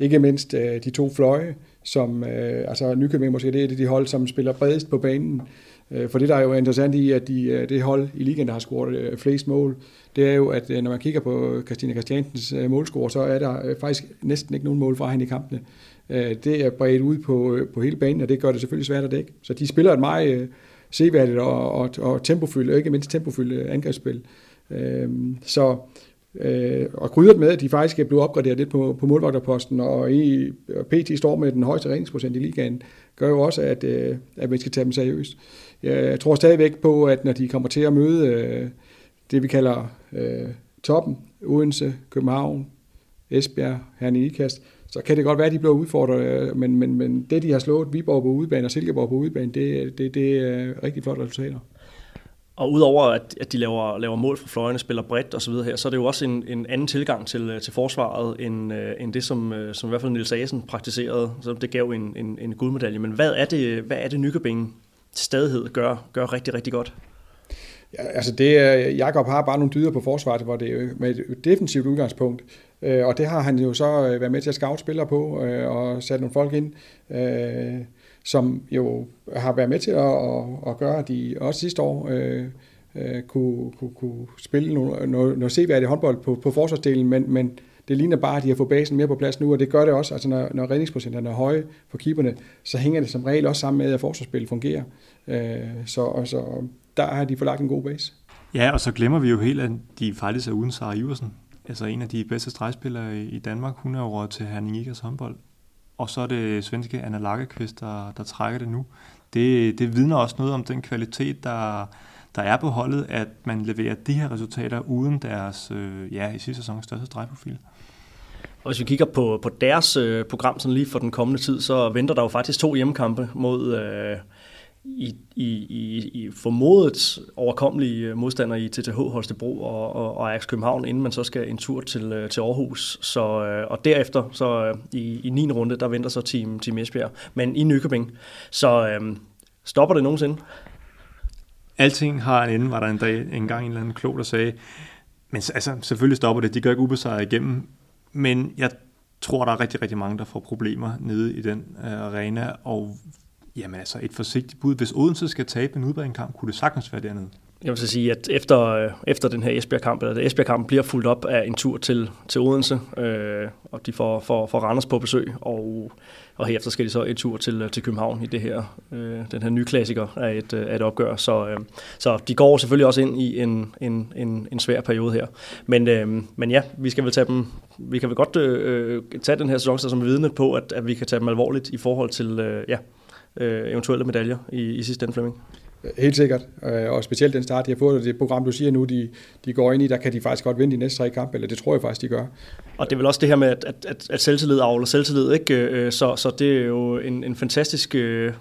Ikke mindst de to fløje, som altså Nykøbing måske det er det de hold, som spiller bredest på banen. Øh, for det, der er jo interessant i, at de, øh, det hold i ligaen, der har scoret øh, flest mål, det er jo, at når man kigger på Christina Christiansens målscore, så er der faktisk næsten ikke nogen mål fra hende i kampene. Det er bredt ud på, på hele banen, og det gør det selvfølgelig svært at dække. Så de spiller et meget seværdigt og, og, og tempofyldt, og ikke mindst tempofyldt angrebsspil. Så øh, og krydret med, at de faktisk er blevet opgraderet lidt på, på målvogterposten, og i PT står med den højeste redningsprocent i ligaen, gør jo også, at, øh, at man skal tage dem seriøst. Jeg tror stadigvæk på, at når de kommer til at møde øh, det, vi kalder øh, toppen, Odense, København, Esbjerg, Herning Ikast, så kan det godt være, at de bliver udfordret, øh, men, men, men det, de har slået Viborg på udebane og Silkeborg på udebane, det, det, det er rigtig flotte resultater. Og udover at, at de laver, laver mål fra fløjene, spiller bredt osv. her, så er det jo også en, en anden tilgang til, øh, til forsvaret, end, øh, end det, som, øh, som i hvert fald Nils Asen praktiserede. Så det gav en, en, en guldmedalje. Men hvad er det, hvad er det Nykøbing til stadighed gør, gør rigtig, rigtig godt? Ja, altså det, Jakob har bare nogle dyder på forsvaret, hvor det er med et defensivt udgangspunkt, øh, og det har han jo så øh, været med til at scout spillere på øh, og sat nogle folk ind, som jo har været med til at, at, gøre, at de også sidste år kunne, kunne, kunne spille noget, noget, noget seværdigt håndbold på, på forsvarsdelen, men, men det ligner bare, at de har fået basen mere på plads nu, og det gør det også, altså når, når redningsprocenterne er høje for keeperne, så hænger det som regel også sammen med, at forsvarsspillet fungerer. Øh, så, og så der har de forlagt en god base. Ja, og så glemmer vi jo helt, at de faktisk er uden Sara Iversen altså en af de bedste stregspillere i Danmark, hun er jo til Herning Ikers håndbold. Og så er det svenske Anna Lagerqvist, der, der trækker det nu. Det, det vidner også noget om den kvalitet, der, der er på holdet, at man leverer de her resultater uden deres, øh, ja, i sidste sæson største stregprofil. Og hvis vi kigger på, på deres øh, program sådan lige for den kommende tid, så venter der jo faktisk to hjemmekampe mod, øh, i, i, i, i formodet overkommelige øh, modstandere i TTH Holstebro og, og, og Ajax København, inden man så skal en tur til, øh, til Aarhus. Så, øh, og derefter, så øh, i, i 9. runde, der venter så Team, team Esbjerg, men i Nykøbing. Så øh, stopper det nogensinde? Alting har en ende, var der en dag engang en eller anden klog, der sagde. Men altså, selvfølgelig stopper det. De gør ikke ubesejret igennem. Men jeg tror, der er rigtig, rigtig mange, der får problemer nede i den øh, arena, og Jamen altså et forsigtigt bud. Hvis Odense skal tabe en udbanekamp, kunne det sagtens være dernede. Jeg vil så sige, at efter, øh, efter den her Esbjerg-kamp, eller Esbjerg-kamp bliver fuldt op af en tur til, til Odense, øh, og de får, får, får Randers på besøg, og, og herefter skal de så en tur til, øh, til København i det her, øh, den her nye klassiker af et, øh, af et opgør. Så, øh, så de går selvfølgelig også ind i en, en, en, en svær periode her. Men, øh, men ja, vi skal vel tage dem, vi kan vel godt øh, øh tage den her sæson som vidne på, at, at vi kan tage dem alvorligt i forhold til, øh, ja, øh, eventuelle medaljer i, i sidste ende, Flemming. Helt sikkert, øh, og specielt den start, de har fået, det program, du siger nu, de, de går ind i, der kan de faktisk godt vinde de næste tre kampe, eller det tror jeg faktisk, de gør. Og det er vel også det her med, at, at, at selvtillid avler selvtillid, ikke? Øh, så, så det er jo en, en fantastisk øh,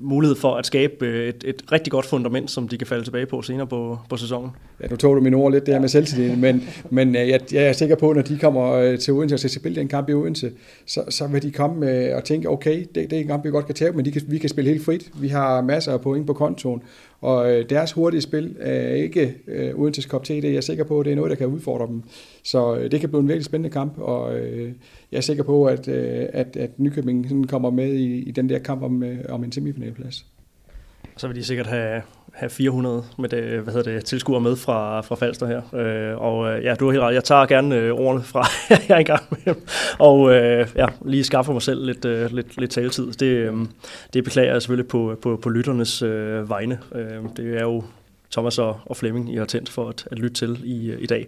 mulighed for at skabe et, et rigtig godt fundament, som de kan falde tilbage på senere på, på sæsonen. Ja, nu tog du mine ord lidt, det her med selvtillid, men, men jeg, jeg er sikker på, at når de kommer til Odense og skal spille den kamp i Odense, så, så vil de komme med og tænke, okay, det, det er en kamp, vi godt kan tage, men de kan, vi kan spille helt frit. Vi har masser af point på kontoen, og øh, deres hurtige spil er ikke øh, uden til kop te. Det er jeg sikker på, at det er noget, der kan udfordre dem. Så øh, det kan blive en virkelig spændende kamp, og øh, jeg er sikker på, at, øh, at, at Nykøbing sådan kommer med i, i den der kamp om, øh, om en semifinalplads. Så vil de sikkert have, have 400 med det, hvad hedder det, tilskuer med fra, fra Falster her. Øh, og øh, ja, du har helt ret. Jeg tager gerne øh, ordene fra jeg er i med Og øh, ja, lige skaffe mig selv lidt, øh, lidt, lidt taletid. Det, øh, det beklager jeg selvfølgelig på, på, på lytternes øh, vegne. Øh, det er jo Thomas og, og Flemming, I har tændt for at, at lytte til i, øh, i dag.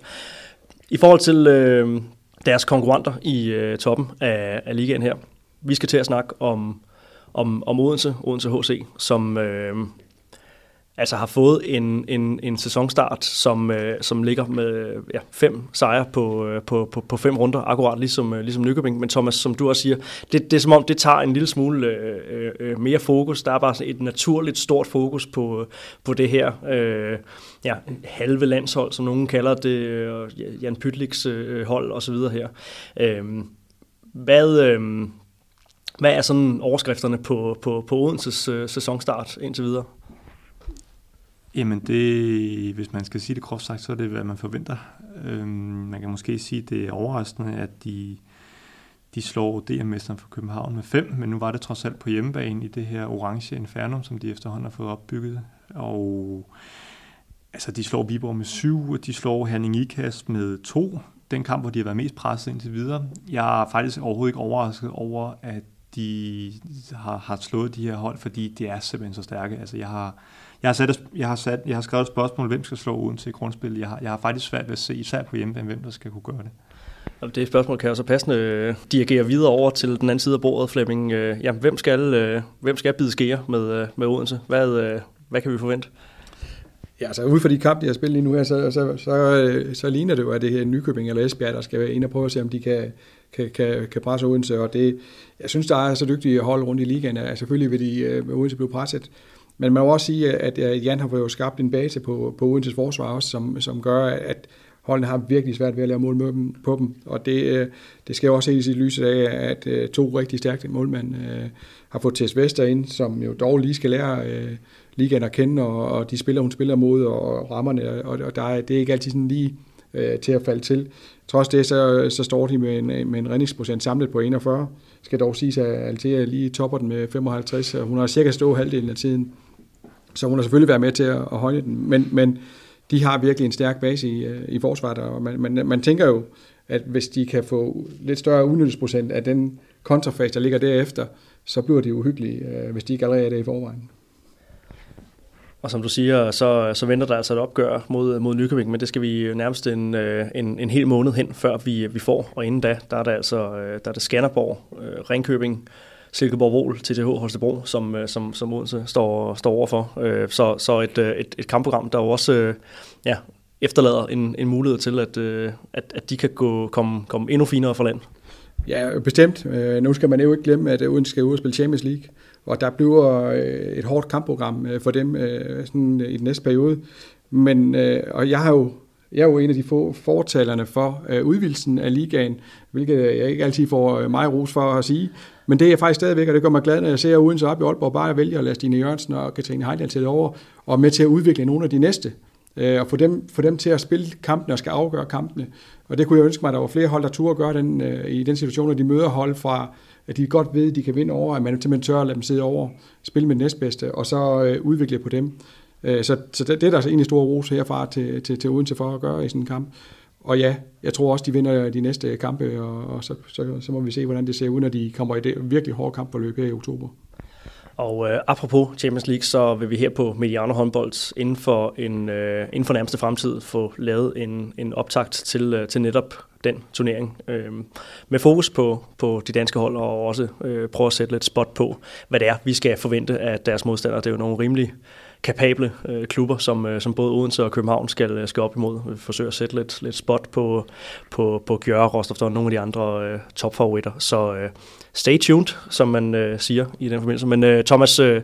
I forhold til øh, deres konkurrenter i øh, toppen af, af ligaen her. Vi skal til at snakke om om, om Odense, Odense HC, som øh, altså har fået en, en, en sæsonstart, som, øh, som ligger med ja, fem sejre på, øh, på, på, på fem runder, akkurat ligesom, øh, ligesom Nykøbing. Men Thomas, som du også siger, det, det er som om, det tager en lille smule øh, øh, øh mere fokus. Der er bare et naturligt stort fokus på, øh, på det her øh, ja, halve landshold, som nogen kalder det, øh, Jan Pytliks øh, hold osv. her. Øh, hvad... Øh, hvad er sådan overskrifterne på, på, på Odenses øh, sæsonstart indtil videre? Jamen det, hvis man skal sige det groft sagt, så er det, hvad man forventer. Øhm, man kan måske sige, det er overraskende, at de, de slår DM-mesteren fra København med fem, men nu var det trods alt på hjemmebane i det her orange infernum, som de efterhånden har fået opbygget. Og altså, de slår Viborg med syv, og de slår Herning Ikast med to. Den kamp, hvor de har været mest presset indtil videre. Jeg er faktisk overhovedet ikke overrasket over, at de har, har slået de her hold, fordi de er simpelthen så stærke. Altså, jeg har, jeg har, sat, jeg har, sat, jeg har skrevet et spørgsmål, hvem skal slå uden til grundspil. Jeg har, jeg har faktisk svært ved at se, især på hjemmebane, hvem der skal kunne gøre det. Og det spørgsmål kan jo så passende øh, dirigere videre over til den anden side af bordet, Flemming. Øh, jamen, hvem skal, øh, hvem skal bide skære med, med Odense? Hvad, hvad kan vi forvente? Ja, altså ud fra de kampe, de har spillet lige nu her, så, så, så, så ligner det jo, at det her Nykøbing eller Esbjerg, der skal ind og prøve at se, om de kan, kan, kan, kan presse Odense, og det, jeg synes, der er så dygtige hold rundt i ligaen, at selvfølgelig vil de med Odense blive presset, men man må også sige, at Jan har jo skabt en base på, på Odenses forsvar også, som, som gør, at holdene har virkelig svært ved at lave mål med dem, på dem, og det, øh, det skal jo også ses i lyset af, at øh, to rigtig stærke målmænd øh, har fået Tess Vester ind, som jo dog lige skal lære ligaen at kende, og, og de spiller, hun spiller mod, og rammerne, og, og der er, det er ikke altid sådan lige øh, til at falde til. Trods det, så, så står de med en, med en redningsprocent samlet på 41. Skal dog sige, at Altea lige topper den med 55, og hun har cirka stået halvdelen af tiden. Så hun har selvfølgelig været med til at, at højne den, men, men de har virkelig en stærk base i, øh, i forsvaret, og man, man, man tænker jo, at hvis de kan få lidt større udnyttelsesprocent af den kontrafase, der ligger derefter, så bliver det uhyggeligt, øh, hvis de ikke allerede er det i forvejen. Og som du siger, så, så venter der altså et opgør mod, mod Nykøbing, men det skal vi nærmest en, øh, en, en hel måned hen, før vi, vi får. Og inden da, der er det altså der er det Skanderborg, Ringkøbing, Silkeborg Vol, TTH Holstebro, som, øh, som, som Odense står, står overfor. Øh, så, så et, øh, et, et kampprogram, der også ja, efterlader en, en mulighed til, at, at, at de kan gå, komme, komme endnu finere for land. Ja, bestemt. Nu skal man jo ikke glemme, at Odense skal ud og spille Champions League og der bliver et hårdt kampprogram for dem sådan i den næste periode. Men, og jeg har jo jeg er jo en af de få fortalerne for øh, udvidelsen af ligaen, hvilket jeg ikke altid får mig ros for at sige. Men det er jeg faktisk stadigvæk, og det gør mig glad, når jeg ser uden op i Aalborg, bare vælge at lade Stine Jørgensen og Katrine Heidel til over, og med til at udvikle nogle af de næste. Øh, og få dem, få dem til at spille kampene og skal afgøre kampene. Og det kunne jeg ønske mig, at der var flere hold, der turde gøre den, øh, i den situation, at de møder hold fra at de godt ved, at de kan vinde over, at man simpelthen tør at lade dem sidde over, spille med det næstbedste, og så øh, udvikle på dem. Øh, så, så det, det er der altså egentlig store ros herfra til, til, til Odense for at gøre i sådan en kamp. Og ja, jeg tror også, de vinder de næste kampe, og, og så, så, så må vi se, hvordan det ser ud, når de kommer i det virkelig hårde kampforløb her i oktober. Og øh, apropos Champions League, så vil vi her på Mediano håndbold inden for, en, øh, inden for nærmeste fremtid få lavet en, en optakt til, øh, til netop den turnering. Øh, med fokus på, på de danske hold, og også øh, prøve at sætte lidt spot på, hvad det er, vi skal forvente af deres modstandere. Det er jo nogle rimelig kapable øh, klubber, som, øh, som både Odense og København skal, øh, skal op imod. Vi forsøger at sætte lidt, lidt spot på, på, på Gjøre, Rostov og nogle af de andre øh, topfavoritter. Så øh, stay tuned, som man øh, siger i den forbindelse. Men øh, Thomas, øh,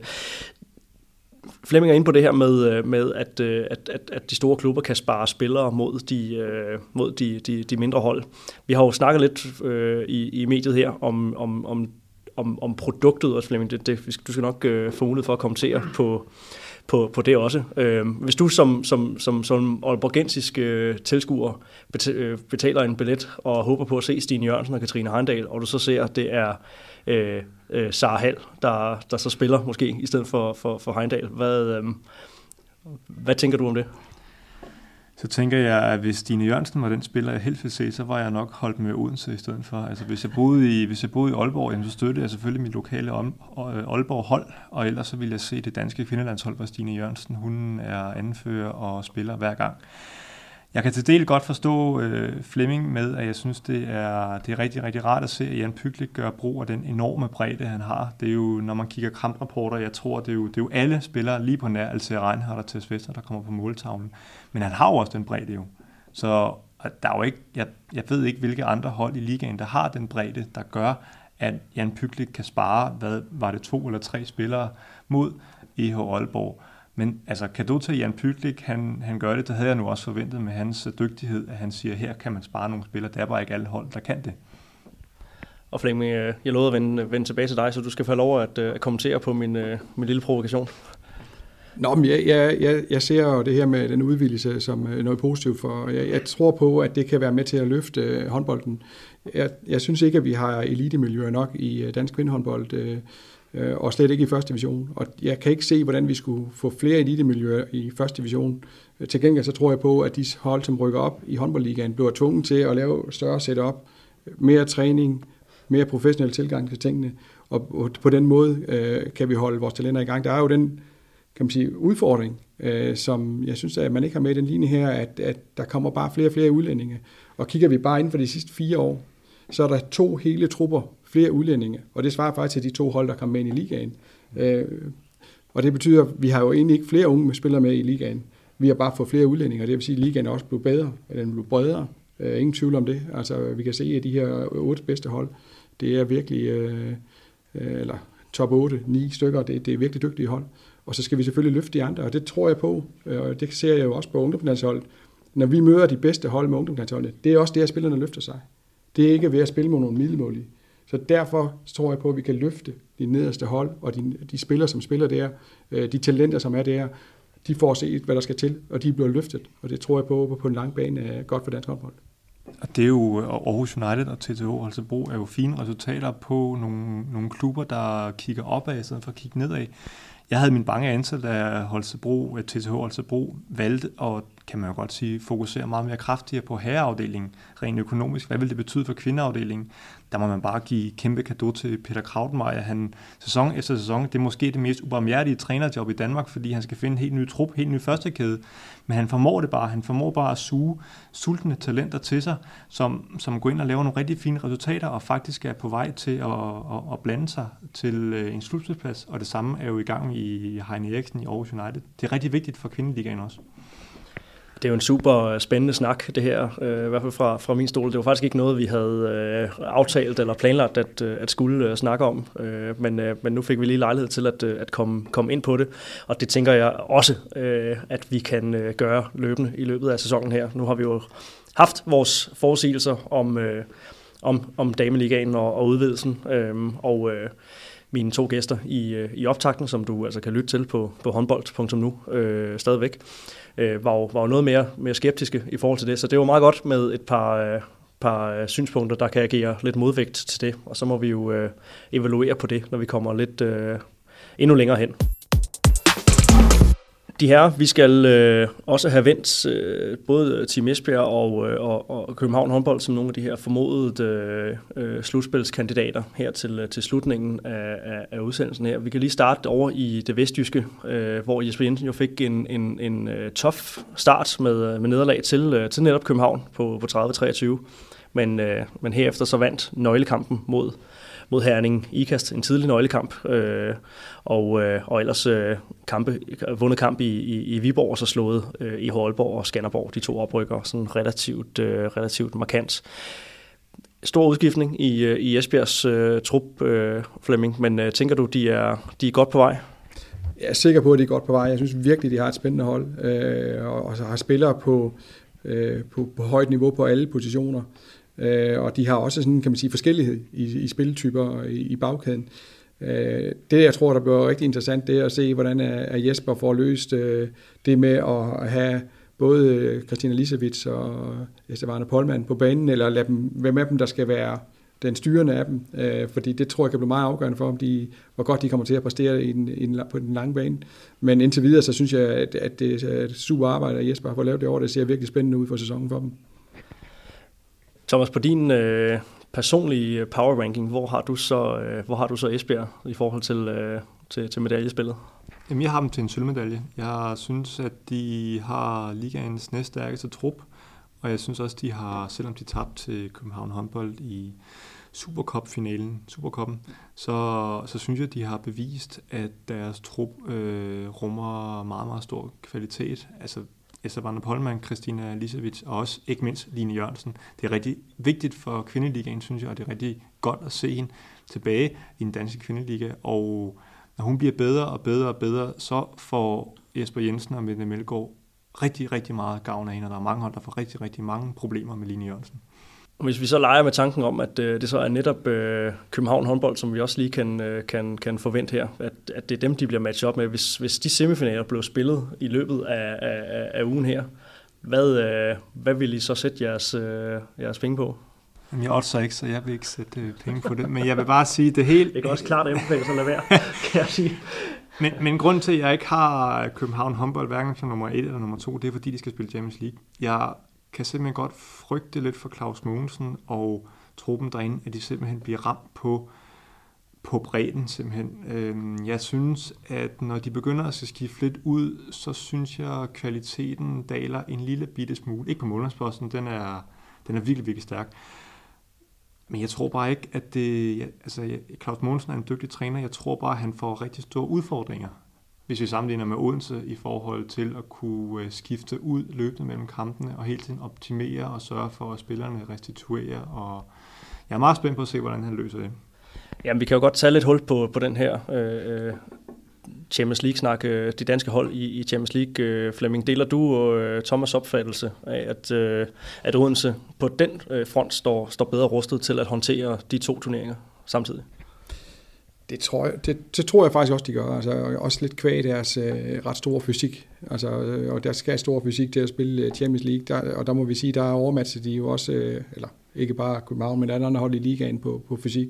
Flemming er inde på det her med, øh, med at, øh, at, at, at de store klubber kan spare spillere mod de, øh, mod de, de, de mindre hold. Vi har jo snakket lidt øh, i, i mediet her om, om, om, om, om produktet også, Flemming. Det, det, du skal nok øh, få mulighed for at kommentere på, på, på det også. Øh, hvis du som, som, som, som Aalborgensisk øh, tilskuer øh, betaler en billet og håber på at se Stine Jørgensen og Katrine Heindal, og du så ser, at det er øh, øh, Sara Hall, der, der så spiller måske i stedet for, for, for Heindal. Hvad, øh, hvad tænker du om det? Så tænker jeg, at hvis Stine Jørgensen var den spiller, jeg helst ville se, så var jeg nok holdt med Odense i stedet for. Altså hvis jeg boede i, hvis jeg boede i Aalborg, så støttede jeg selvfølgelig mit lokale øh, Aalborg-hold, og ellers så ville jeg se det danske kvindelandshold, hvor Stine Jørgensen, hun er anfører og spiller hver gang. Jeg kan til del godt forstå øh, Flemming med, at jeg synes, det er, det er rigtig, rigtig rart at se, at Jan Pyglik gør brug af den enorme bredde, han har. Det er jo, når man kigger kamprapporter, jeg tror, det er jo, det er jo alle spillere lige på nær, altså Reinhardt og Tess Vester, der kommer på måltavlen. Men han har jo også den bredde jo. Så der er jo ikke, jeg, jeg ved ikke, hvilke andre hold i ligaen, der har den bredde, der gør, at Jan Pyglik kan spare, hvad var det, to eller tre spillere mod EH Aalborg. Men altså, du til Jan Pyglik, han, han gør det, det havde jeg nu også forventet med hans dygtighed, at han siger, her kan man spare nogle spillere, der er bare ikke alle hold, der kan det. Og Flemming, øh, jeg lovede at vende, vende tilbage til dig, så du skal få lov at, øh, at kommentere på min, øh, min lille provokation. Nå, men jeg, jeg, jeg, jeg ser jo det her med den udvidelse som noget positivt, for jeg, jeg tror på, at det kan være med til at løfte håndbolden. Jeg, jeg synes ikke, at vi har elitemiljøer nok i dansk kvindehåndbold øh, og slet ikke i første division. Og jeg kan ikke se, hvordan vi skulle få flere elitemiljøer i første division. Øh, til gengæld så tror jeg på, at de hold, som rykker op i håndboldligaen, bliver tvunget til at lave større setup, mere træning, mere professionel tilgang til tingene, og på den måde øh, kan vi holde vores talenter i gang. Der er jo den kan man sige, udfordring, øh, som jeg synes, at man ikke har med i den linje her, at, at der kommer bare flere og flere udlændinge. Og kigger vi bare inden for de sidste fire år, så er der to hele trupper flere udlændinge, og det svarer faktisk til de to hold, der kom med ind i ligaen. Øh, og det betyder, at vi har jo egentlig ikke flere unge spillere med i ligaen. Vi har bare fået flere udlændinger, det vil sige, at ligaen er også blevet bedre, eller den blev bredere. Øh, ingen tvivl om det. Altså, vi kan se, at de her otte bedste hold, det er virkelig, øh, øh, eller top 8, 9 stykker, det, det er virkelig dygtige hold. Og så skal vi selvfølgelig løfte de andre, og det tror jeg på, øh, og det ser jeg jo også på ungdomslandsholdet. Når vi møder de bedste hold med ungdomslandsholdet, det er også det, at spillerne løfter sig. Det er ikke ved at spille mod nogle middelmålige. Så derfor tror jeg på, at vi kan løfte de nederste hold, og de, de spillere, som spiller der, øh, de talenter, som er der, de får set, hvad der skal til, og de bliver løftet. Og det tror jeg på, på en lang bane er godt for dansk håndbold. Og det er jo øh, Aarhus United og TTH Holstebro er jo fine resultater på nogle, nogle klubber, der kigger opad i stedet for at kigge nedad. Jeg havde min bange ansat, da Holstebro, TTH Holstebro valgte at kan man jo godt sige, fokusere meget mere kraftigere på herreafdelingen, rent økonomisk. Hvad vil det betyde for kvindeafdelingen? Der må man bare give kæmpe kado til Peter Krautmeier. Han sæson efter sæson, det er måske det mest ubarmhjertige trænerjob i Danmark, fordi han skal finde en helt ny trup, helt ny førstekæde. Men han formår det bare. Han formår bare at suge sultne talenter til sig, som, som går ind og laver nogle rigtig fine resultater, og faktisk er på vej til at, at, at blande sig til øh, en slutspilsplads. Og det samme er jo i gang i Heine Eriksen i Aarhus United. Det er rigtig vigtigt for kvindeligaen også det er jo en super spændende snak, det her, øh, i hvert fald fra, fra min stol. Det var faktisk ikke noget, vi havde øh, aftalt eller planlagt at, øh, at skulle øh, snakke om, øh, men, øh, men nu fik vi lige lejlighed til at, øh, at komme, komme ind på det, og det tænker jeg også, øh, at vi kan øh, gøre løbende i løbet af sæsonen her. Nu har vi jo haft vores forudsigelser om, øh, om, om dameligaen og, og udvidelsen, øh, og øh, mine to gæster i, øh, i optakten, som du altså kan lytte til på, på håndbold.nu øh, stadigvæk øh, var, jo, var jo noget mere, mere skeptiske i forhold til det. Så det var meget godt med et par, øh, par øh, synspunkter, der kan agere lidt modvægt til det. Og så må vi jo øh, evaluere på det, når vi kommer lidt øh, endnu længere hen de her, vi skal øh, også have vendt øh, både Team Esbjerg og, øh, og, og København håndbold som nogle af de her formodede øh, øh slutspilskandidater her til, øh, til slutningen af, af, af udsendelsen her. Vi kan lige starte over i det vestjyske, øh, hvor Jesper Jensen jo fik en, en, en uh, tof start med, med nederlag til, til netop København på, på 30-23. men, øh, men herefter så vandt nøglekampen mod, mod Herning Ikast, en tidlig nøglekamp, øh, og, øh, og ellers øh, kampe, vundet kamp i, i, i Viborg, og så slået øh, i Holborg og Skanderborg, de to oprykker, sådan relativt, øh, relativt markant stor udskiftning i, øh, i Esbjergs øh, trup, øh, Flemming, men øh, tænker du, de er, de er godt på vej? Jeg er sikker på, at de er godt på vej. Jeg synes virkelig, de har et spændende hold, øh, og, og så har spillere på, øh, på, på højt niveau på alle positioner. Øh, og de har også sådan, kan man sige, forskellighed i, i spilletyper i, i bagkæden. Øh, det, jeg tror, der bliver rigtig interessant, det er at se, hvordan er Jesper får løst øh, det med at have både Christina Lisevits og Estevana Polman på banen, eller lade dem, hvem af dem, der skal være den styrende af dem, øh, fordi det tror jeg kan blive meget afgørende for, om de, hvor godt de kommer til at præstere i den, i den, på den lange bane. Men indtil videre, så synes jeg, at, at det er et super arbejde, at Jesper har fået lavet det år. Det ser virkelig spændende ud for sæsonen for dem. Thomas, på din øh, personlige power ranking, hvor har du så, øh, hvor har du så Esbjerg i forhold til, øh, til, til medaljespillet? Jamen, jeg har dem til en sølvmedalje. Jeg synes, at de har ligaens næststærkeste trup, og jeg synes også, de har, selvom de tabte til København håndbold i Supercup-finalen, Supercuppen, så, så synes jeg, de har bevist, at deres trup øh, rummer meget, meget stor kvalitet. Altså Esther Polman, Christina Lisevich og også ikke mindst Line Jørgensen. Det er rigtig vigtigt for kvindeligaen, synes jeg, og det er rigtig godt at se hende tilbage i den danske kvindeliga. Og når hun bliver bedre og bedre og bedre, så får Jesper Jensen og Mette Melgaard rigtig, rigtig meget gavn af hende, og der er mange hold, der får rigtig, rigtig mange problemer med Line Jørgensen. Hvis vi så leger med tanken om, at øh, det så er netop øh, København håndbold, som vi også lige kan, øh, kan, kan forvente her, at, at det er dem, de bliver matchet op med. Hvis, hvis de semifinaler blev spillet i løbet af, af, af ugen her, hvad, øh, hvad vil I så sætte jeres, øh, jeres penge på? Jamen, jeg oddser ikke, så jeg vil ikke sætte øh, penge på det. Men jeg vil bare sige, det helt... Det er også klart anbefale, så lad være, kan jeg sige. Men, men grund til, at jeg ikke har København håndbold hverken som nummer 1 eller nummer 2, det er, fordi de skal spille Champions League. Jeg kan simpelthen godt frygte lidt for Claus Mogensen og truppen derinde, at de simpelthen bliver ramt på, på bredden simpelthen. Øhm, jeg synes, at når de begynder at skifte lidt ud, så synes jeg, at kvaliteten daler en lille bitte smule. Ikke på målmandsposten, den er, den er virkelig, virkelig stærk. Men jeg tror bare ikke, at det... Altså, Claus Mogensen er en dygtig træner. Jeg tror bare, at han får rigtig store udfordringer hvis vi sammenligner med Odense i forhold til at kunne øh, skifte ud løbende mellem kampene og hele tiden optimere og sørge for, at spillerne restituerer. Og jeg er meget spændt på at se, hvordan han løser det. Jamen, vi kan jo godt tage lidt hul på, på den her øh, øh Champions League-snak. Øh, de danske hold i, i Champions League. Øh, Flemming, deler du øh, Thomas' opfattelse af, at, øh, at Odense på den øh, front står, står bedre rustet til at håndtere de to turneringer samtidig? Det tror, jeg, det, det tror jeg faktisk også, de gør. Altså, også lidt kvæg deres øh, ret store fysik. Altså, øh, og der skal stor fysik til at spille øh, Champions League. Der, og der må vi sige, der er overmatchet de jo også, øh, eller ikke bare København, men der er andre hold i ligaen på, på fysik.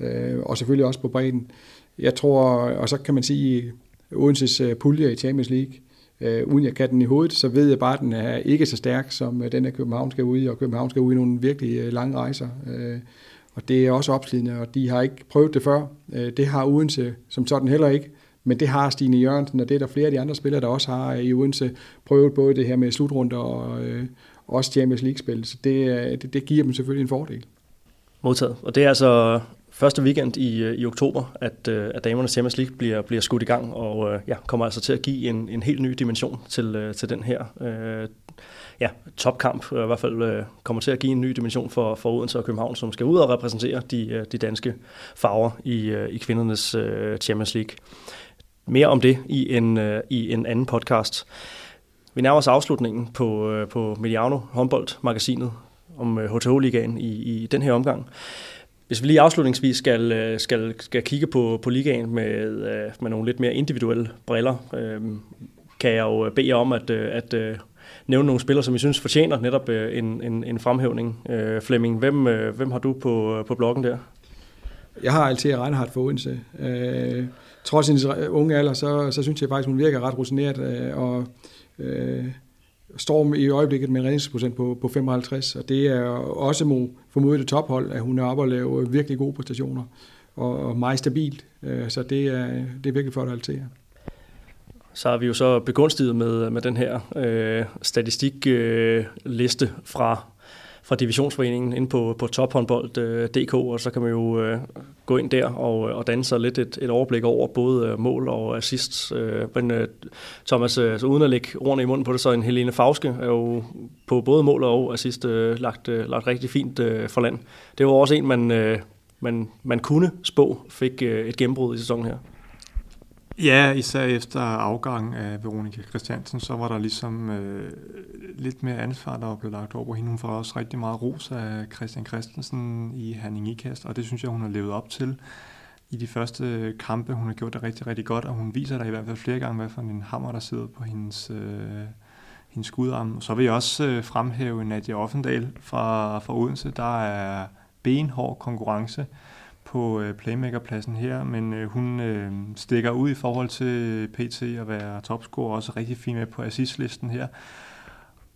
Øh, og selvfølgelig også på bredden. Jeg tror, og så kan man sige, øh, Odenses pulje i Champions League, øh, uden jeg kan den i hovedet, så ved jeg bare, at den er ikke så stærk, som den af København skal ud i, og København skal ud i nogle virkelig lange rejser. Øh, og det er også opslidende, og de har ikke prøvet det før. Øh, det har Odense som sådan heller ikke, men det har Stine Jørgensen, og det er der flere af de andre spillere, der også har øh, i Odense prøvet både det her med slutrunder og øh, også Champions League-spil. Så det, øh, det, det giver dem selvfølgelig en fordel. Modtaget. Og det er altså første weekend i, i oktober, at, at damernes Champions League bliver, bliver skudt i gang, og ja, kommer altså til at give en, en helt ny dimension til, til den her ja, topkamp, øh, i hvert fald øh, kommer til at give en ny dimension for, for Odense og København, som skal ud og repræsentere de, øh, de danske farver i, øh, i kvindernes øh, Champions League. Mere om det i en, øh, i en anden podcast. Vi nærmer os afslutningen på, øh, på Mediano håndboldmagasinet om øh, HTH-ligaen i, i den her omgang. Hvis vi lige afslutningsvis skal, øh, skal, skal kigge på, på ligaen med, øh, med nogle lidt mere individuelle briller, øh, kan jeg jo bede jer om at, at nævne nogle spillere, som I synes fortjener netop øh, en, en, en fremhævning. Øh, Flemming, hvem, øh, hvem har du på, øh, på bloggen der? Jeg har altid Reinhardt for Odense. Øh, trods sin unge alder, så, så synes jeg faktisk, hun virker ret rutineret, øh, og øh, står i øjeblikket med en redningsprocent på, på 55, og det er også må formodet et tophold, at hun er oppe og lave virkelig gode præstationer, og, og meget stabilt, øh, så det er, det er virkelig flot at altere så har vi jo så begunstiget med, med den her øh, statistikliste øh, fra, fra divisionsforeningen ind på, på tophåndbold.dk, og så kan man jo øh, gå ind der og, og danne sig lidt et, et overblik over både øh, mål og assist. Øh, men øh, Thomas, øh, så uden at lægge ordene i munden på det, så en Helene Fauske er jo på både mål og assist øh, lagt, øh, lagt rigtig fint øh, for land. Det var også en, man, øh, man, man kunne spå fik øh, et gennembrud i sæsonen her. Ja, især efter afgang af Veronika Christiansen, så var der ligesom øh, lidt mere ansvar, der var blevet lagt over hende. Hun får også rigtig meget ros af Christian Christensen i Herning Ikast, og det synes jeg, hun har levet op til i de første kampe. Hun har gjort det rigtig, rigtig godt, og hun viser der i hvert fald flere gange, hvad for en hammer, der sidder på hendes, øh, hendes skudarm. Så vil jeg også øh, fremhæve Nadia Offendal fra, fra Odense. Der er benhård konkurrence på øh, playmakerpladsen her, men øh, hun øh, stikker ud i forhold til PT at være topscorer, også rigtig fin med på assistlisten her.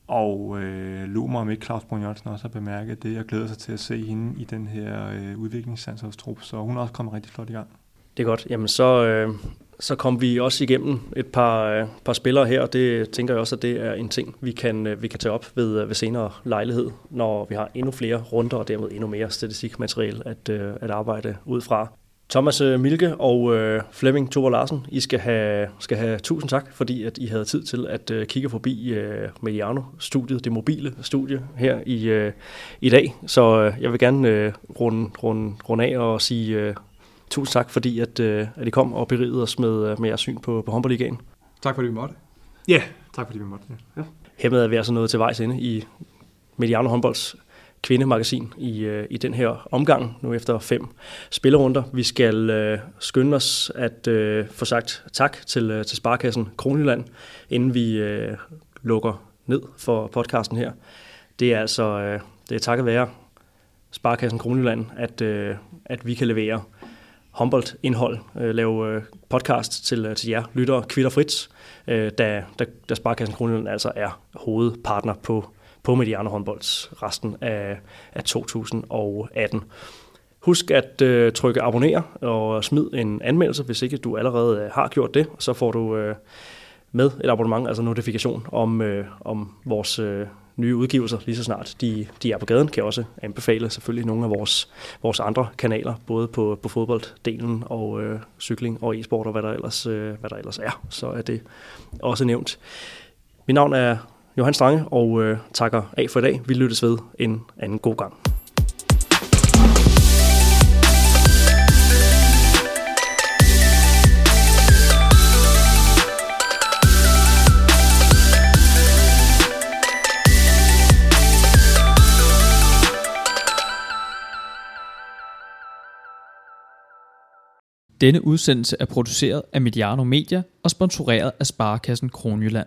Og øh, lurer mig om ikke Claus Brun Jørgensen også har bemærket det, og glæder sig til at se hende i den her øh, udviklingssandsholdstrup, så hun er også kommet rigtig flot i gang. Det er godt. Jamen så, øh, så kom vi også igennem et par, øh, par spillere her, og det tænker jeg også, at det er en ting, vi kan, øh, vi kan tage op ved, øh, ved senere lejlighed, når vi har endnu flere runder og dermed endnu mere statistikmateriale at, øh, at arbejde ud fra. Thomas øh, Milke og øh, Flemming Thor Larsen, I skal have, skal have tusind tak, fordi at I havde tid til at øh, kigge forbi øh, Mediano-studiet, det mobile studie her i, øh, i dag. Så øh, jeg vil gerne øh, runde, runde, runde af og sige øh, tusind tak, fordi at, øh, at I kom og berigede os med, øh, med jeres syn på, på håndboldligaen. Tak fordi vi måtte. Ja, yeah, tak fordi vi måtte. Ja. Hermed er vi altså nået til vejs ende i Mediano håndbolds kvindemagasin i, øh, i den her omgang, nu efter fem spillerunder. Vi skal øh, skynde os at øh, få sagt tak til, øh, til Sparkassen Kronjylland, inden vi øh, lukker ned for podcasten her. Det er altså øh, det er takket være Sparkassen Kronjylland, at, øh, at vi kan levere håndboldindhold, øh, lave øh, podcast til, øh, til jer lyttere, kvitter frit, øh, da, da, da Sparkassen Kronjylland altså er hovedpartner på, på Mediano håndbolds resten af, af 2018. Husk at øh, trykke abonner og smid en anmeldelse, hvis ikke du allerede øh, har gjort det. Så får du øh, med et abonnement, altså notifikation om, øh, om vores øh, nye udgivelser lige så snart de, de er på gaden. Kan jeg også anbefale selvfølgelig nogle af vores, vores andre kanaler, både på, på fodbolddelen og øh, cykling og e-sport og hvad der, ellers, øh, hvad der ellers er. Så er det også nævnt. Mit navn er Johan Strange, og øh, takker af for i dag. Vi lyttes ved en anden god gang. Denne udsendelse er produceret af Mediano Media og sponsoreret af Sparekassen Kronjylland.